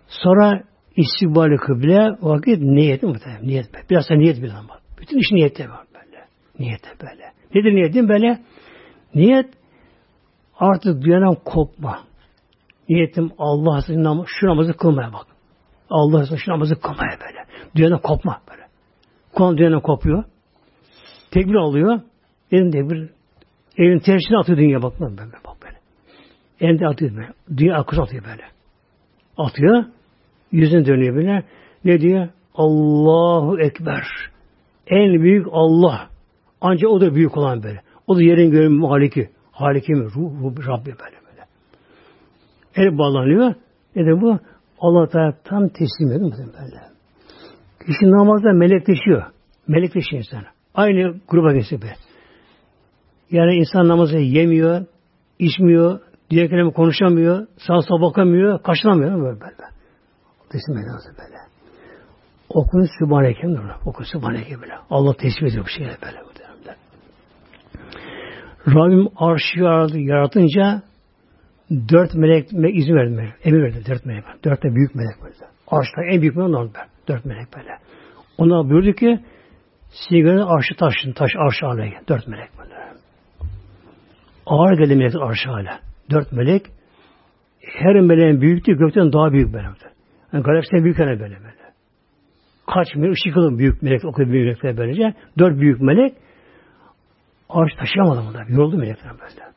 Sonra istikbali kıble vakit niyeti muhtemelen. Niyet. Biraz da niyet bir zaman. Bütün iş niyette var böyle. Niyette böyle. Nedir niyetin böyle? Niyet artık dünyadan kopma. Niyetim Allah şu namazı kılmaya bak. Allah şu namazı kılmaya böyle. Dünyadan kopma böyle. Konu dünyadan kopuyor. Tekbir alıyor. Elin tekbir elin tersine atıyor dünya bak böyle. Bak böyle. Elinde atıyor böyle. Dünya akışı atıyor böyle. Atıyor. Yüzün dönüyor böyle. Ne diyor? Allahu Ekber. En büyük Allah. Ancak o da büyük olan böyle. O da yerin göğün maliki. Haliki mi? Ruh, ruh, Rabbi böyle böyle. El bağlanıyor. Ne de bu? Allah tam teslim ediyor böyle. Kişi namazda melekleşiyor. Melekleşiyor insan. Aynı gruba geçiyor böyle. Yani insan namazı yemiyor, içmiyor, diğer kelime konuşamıyor, sağa sola bakamıyor, kaçınamıyor böyle böyle. Teslim ediyor böyle. Okun Sübhaneke mi? Okun Sübhaneke böyle. Allah teslim ediyor bu şeyler böyle. Rabbim arşı yaratınca dört melek izin verdi. Emir verdi. Dört melek. Dört de büyük melek böyle. Arşta en büyük melek onlar. Dört melek böyle. Ona buyurdu ki sigaranın arşı taşın. Taş arşı hale. Dört melek böyle. Ağır geldi melek arşı hale. Dört melek her meleğin büyüklüğü gökten daha büyük melek. Yani galaksiden büyük hani böyle böyle. Kaç milyon ışık yılı büyük melek, o kadar büyük melekler böylece. Dört büyük melek Arş taşıyamadım bunlar. Yoruldu melekler böyle.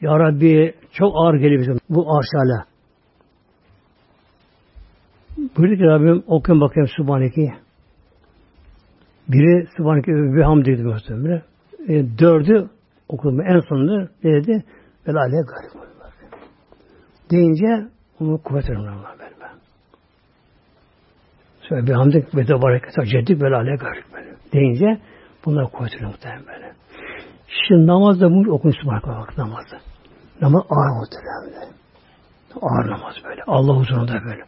Ya Rabbi çok ağır geliyor bizim bu arş hala. Buyurdu ki Rabbim okuyun bakayım Subhaneki. Biri Subhaneki bir hamd dedi gösterdi. E, dördü okudum. En sonunda ne dedi? Velale garip. Deyince onu kuvvet Allah böyle. Sonra bir hamd ve de bareket ceddik velale garip. Deyince bunlar kuvvet muhtemelen böyle. Şimdi namazda bunu okun Subhanallah bak namazda. Namaz ağır muhtemelen. Ağır namaz böyle. Allah huzurunda böyle.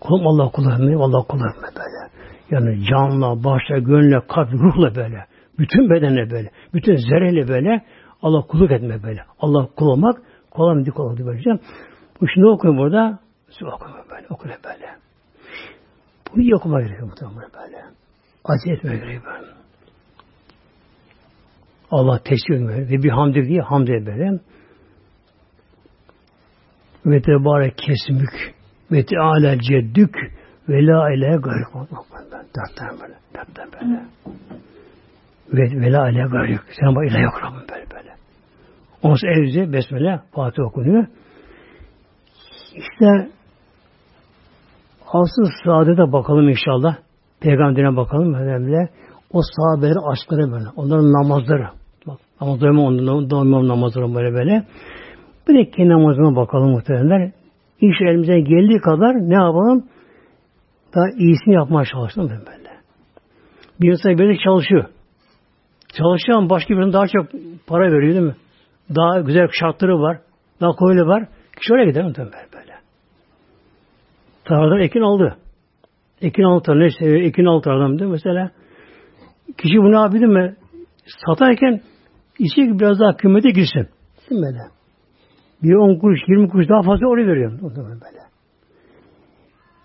Kulum Allah kullarım, Allah kullarım böyle. Yani canla, başla, gönle, kalp, ruhla böyle. Bütün bedenle böyle. Bütün zerreyle böyle. Allah kulluk etme böyle. Allah kul olmak kolay mı dik olmadı böylece. Bu şimdi okuyun burada. Okuma böyle. Okuyun böyle. Bunu iyi okuma gerekiyor muhtemelen böyle. Acele etmeye gerekiyor böyle. Allah tesbih böyle. Ve bir hamdi diye hamd böyle. Ve tebarek kesmük ve teala ceddük ve la ilahe gayrık. Dörtten böyle. Dörtten böyle. Ve, ve la ilahe gayrık. Sen bak ilahe yok Rabbim böyle böyle. Ondan sonra evde besmele Fatih okunuyor. İşte asıl saadete bakalım inşallah. Peygamberine bakalım. Önemli. O sahabelerin aşkları böyle. Onların namazları. Bak, namazlarımı ondan doğmam namazlarım böyle böyle. Bir de kendi namazıma bakalım muhtemelenler. İş elimizden geldiği kadar ne yapalım? Daha iyisini yapmaya çalıştım ben böyle. Bir insan böyle çalışıyor. Çalışan başka birinin daha çok para veriyor değil mi? Daha güzel şartları var. Daha koyulu var. Kişi oraya gider muhtemelen böyle. Tarladan ekin aldı. Ekin aldı. Ne seviyor? Ekin aldı adam değil mi? Mesela kişi bunu yapıyor mi? Satarken Ki biraz daha kıymete girsin. Değil böyle? Bir on kuruş, yirmi kuruş daha fazla oraya veriyorum. Böyle.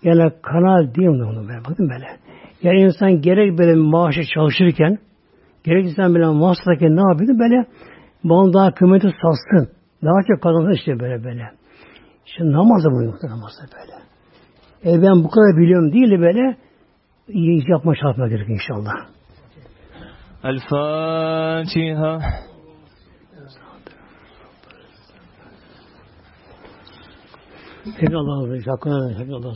Yani kanal değil mi onu böyle? Bakın böyle. Yani insan gerek böyle maaşı çalışırken, gerek insan böyle maaşlarken ne yapıyordu? Böyle bana daha kıymeti satsın. Daha çok kazansın işte böyle böyle. İşte namazda bu yoktu namazda böyle. E ben bu kadar biliyorum değil de böyle iyi yapma çalışmak gerekiyor inşallah. الفاتحة. الله الله